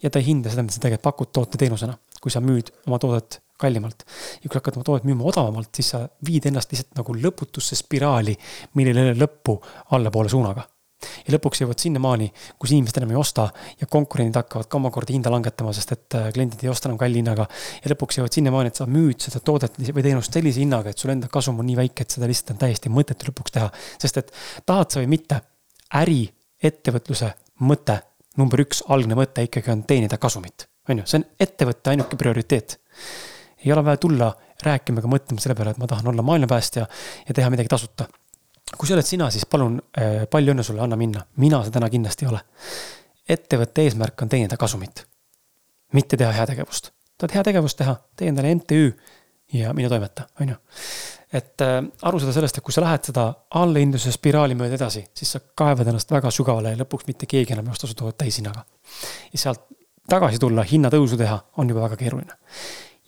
ja ta ei hinda seda, mida sa tegelikult pakud toote-teenusena, kui sa müüd oma toodet kallimalt. ja kui sa hakkad oma toodet müüma odavamalt, siis sa viid ennast lihtsalt nagu lõputusse spiraali, millel ei ole lõppu allapoole suunaga. ja lõpuks jõuad sinnamaani, kus inimesed enam ei osta ja konkurendid hakkavad ka omakorda hinda langetama, sest et äh, kliendid ei osta enam kalli hinnaga. ja lõpuks jõuad sinnamaani, et sa müüd seda toodet või teenust sellise hinnaga, et sul enda kasum on nii väike, et seda lihtsalt on täiesti mõttetu lõpuks teha. sest et tahad sa või mitte, äri, ettevõtluse mõte, number üks algne mõte ikkagi on teenida kasumit. on ju, see on ettevõtte ainuke prioriteet ei ole vaja tulla rääkima ega mõtlema selle peale, et ma tahan olla maailmapäästja ja teha midagi tasuta. kui see oled sina, siis palun äh, palju õnne sulle, anna minna. mina see täna kindlasti ei ole. ettevõtte eesmärk on teenida kasumit, mitte teha heategevust. tahad heategevust teha, tee endale MTÜ ja mine toimeta, on ju. et äh, aru saada sellest, et kui sa lähed seda allahindluse spiraali mööda edasi, siis sa kaevad ennast väga sügavale ja lõpuks mitte keegi enam ei osta su toodet täishinnaga. ja sealt tagasi tulla, hinnatõusu teha, on juba väga keeruline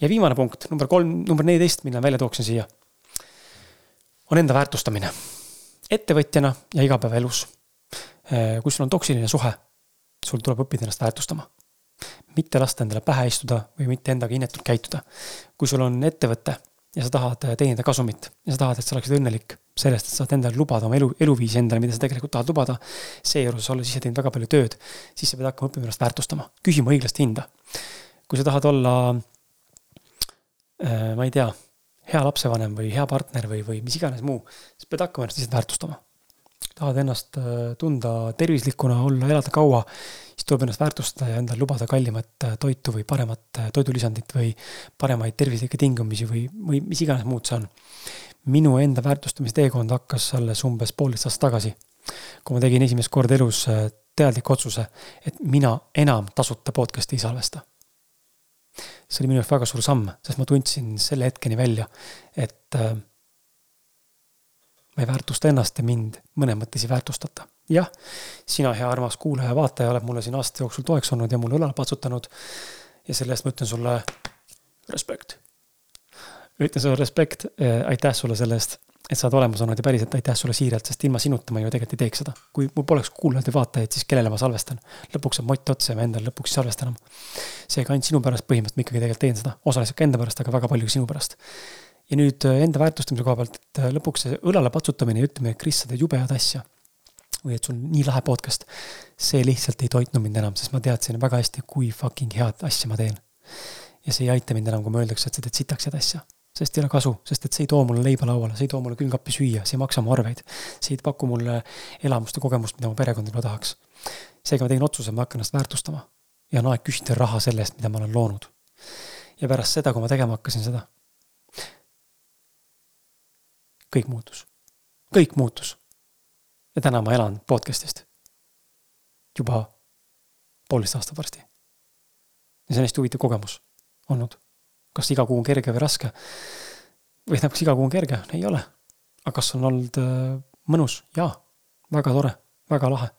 ja viimane punkt, number kolm, number neliteist, mille välja tooksin siia, on enda väärtustamine. ettevõtjana ja igapäevaelus. Eh, kui sul on toksiline suhe, sul tuleb õppida ennast väärtustama. mitte lasta endale pähe istuda või mitte endaga inetult käituda. kui sul on ettevõte ja sa tahad teenida kasumit ja sa tahad, et sa oleksid õnnelik sellest, et saad endale lubada oma elu, eluviisi endale, mida sa tegelikult tahad lubada. seejuures olles ise teinud väga palju tööd, siis sa pead hakkama õppima ennast väärtustama, küsima õiglast hinda. kui sa tahad olla ma ei tea, hea lapsevanem või hea partner või, või mis iganes muu, siis pead hakkama ennast lihtsalt väärtustama. tahad ennast äh, tunda tervislikuna, olla, elada kaua, siis tuleb ennast väärtustada ja endale lubada kallimat äh, toitu või paremat toidulisandit või paremaid tervislikke tingimusi või, või mis iganes muud see on. minu enda väärtustamise teekond hakkas alles umbes poolteist aastat tagasi, kui ma tegin esimest korda elus teadliku otsuse, et mina enam tasuta podcast'i ei salvesta see oli minu jaoks väga suur samm, sest ma tundsin selle hetkeni välja, et äh, ma ei väärtusta ennast ja mind mõnes mõttes ei väärtustata. jah, sina, hea armas kuulaja, vaataja, oled mulle siin aastate jooksul toeks olnud ja mulle õlale patsutanud. ja selle eest ma ütlen sulle respekt. ütlen sulle respekt, äh, aitäh sulle selle eest et sa oled olemas olnud ja päriselt aitäh sulle siiralt, sest ilma sinuta ma ju tegelikult ei teeks seda. kui mul poleks kuulajaid või vaatajaid, siis kellele ma salvestan? lõpuks saab mott otsa ja ma endale lõpuks ei salvesta enam. seega ainult sinu pärast põhimõtteliselt ma ikkagi tegelikult teen seda, osaliselt ka enda pärast, aga väga palju sinu pärast. ja nüüd äh, enda väärtustamise koha pealt, et äh, lõpuks see õlale patsutamine ja ütlemine, et Kris, sa teed jube head asja. või et sul nii lahe podcast. see lihtsalt ei toitnud mind enam, sest ma teadsin väga hästi, kui fucking head asja ma teen. ja see ei aita mind enam, kui ma öeldakse, et sa teed sitaks head asja sest ei ole kasu, sest et see ei too mulle leiba lauale, see ei too mulle külmkappi süüa, see ei maksa mu arveid. see ei paku mulle elamust ja kogemust, mida mu perekond võib-olla tahaks. seega ma tegin otsuse, ma hakkan ennast väärtustama. ja on aeg küsida raha selle eest, mida ma olen loonud. ja pärast seda, kui ma tegema hakkasin seda, kõik muutus. kõik muutus. ja täna ma elan podcast'ist. juba poolteist aastat varsti. ja see on hästi huvitav kogemus olnud kas iga kuu on kerge või raske? või tähendab, kas iga kuu on kerge? ei ole. aga kas on olnud äh, mõnus? jaa, väga tore, väga lahe.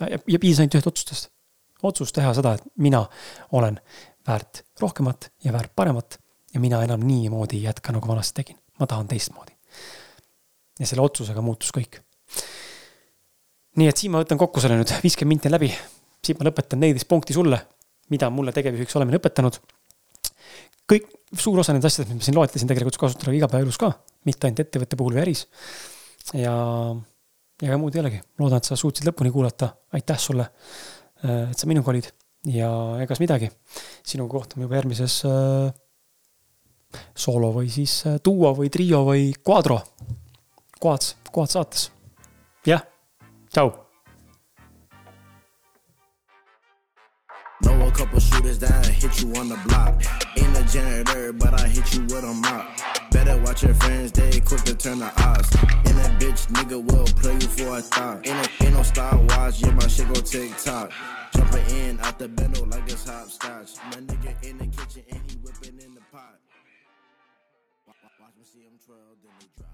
ja, ja piisas ainult ühest otsustest. otsus teha seda, et mina olen väärt rohkemat ja väärt paremat ja mina enam niimoodi ei jätka, nagu vanasti tegin. ma tahan teistmoodi. ja selle otsusega muutus kõik. nii et siin ma võtan kokku selle nüüd, viiskümmend minti läbi. siit ma lõpetan neliteist punkti sulle, mida mulle tegevjuhiks olemine õpetanud. Kõik, suur osa nendest asjadest, mis ma siin loetlesin, tegelikult kasutada igapäevaelus ka, mitte ainult ettevõtte puhul või äris. ja, ja ega muud ei olegi, loodan, et sa suutsid lõpuni kuulata, aitäh sulle, et sa minuga olid ja egas midagi. sinuga kohtume juba järgmises äh, soolo või siis äh, duo või trio või quadro. Quads, Quad saates. jah, tšau. Know a couple shooters that hit you on the block. Ain't a janitor, but I hit you with a mop. Better watch your friends, they quick to turn the odds. And that bitch nigga will play you for a thought. Ain't ain't no Star Wars, yeah, my shit go TikTok. Jumping in out the bendo like it's hopscotch. My nigga in the kitchen and he whipping in the pot. Watch me see him twirl, then he drop.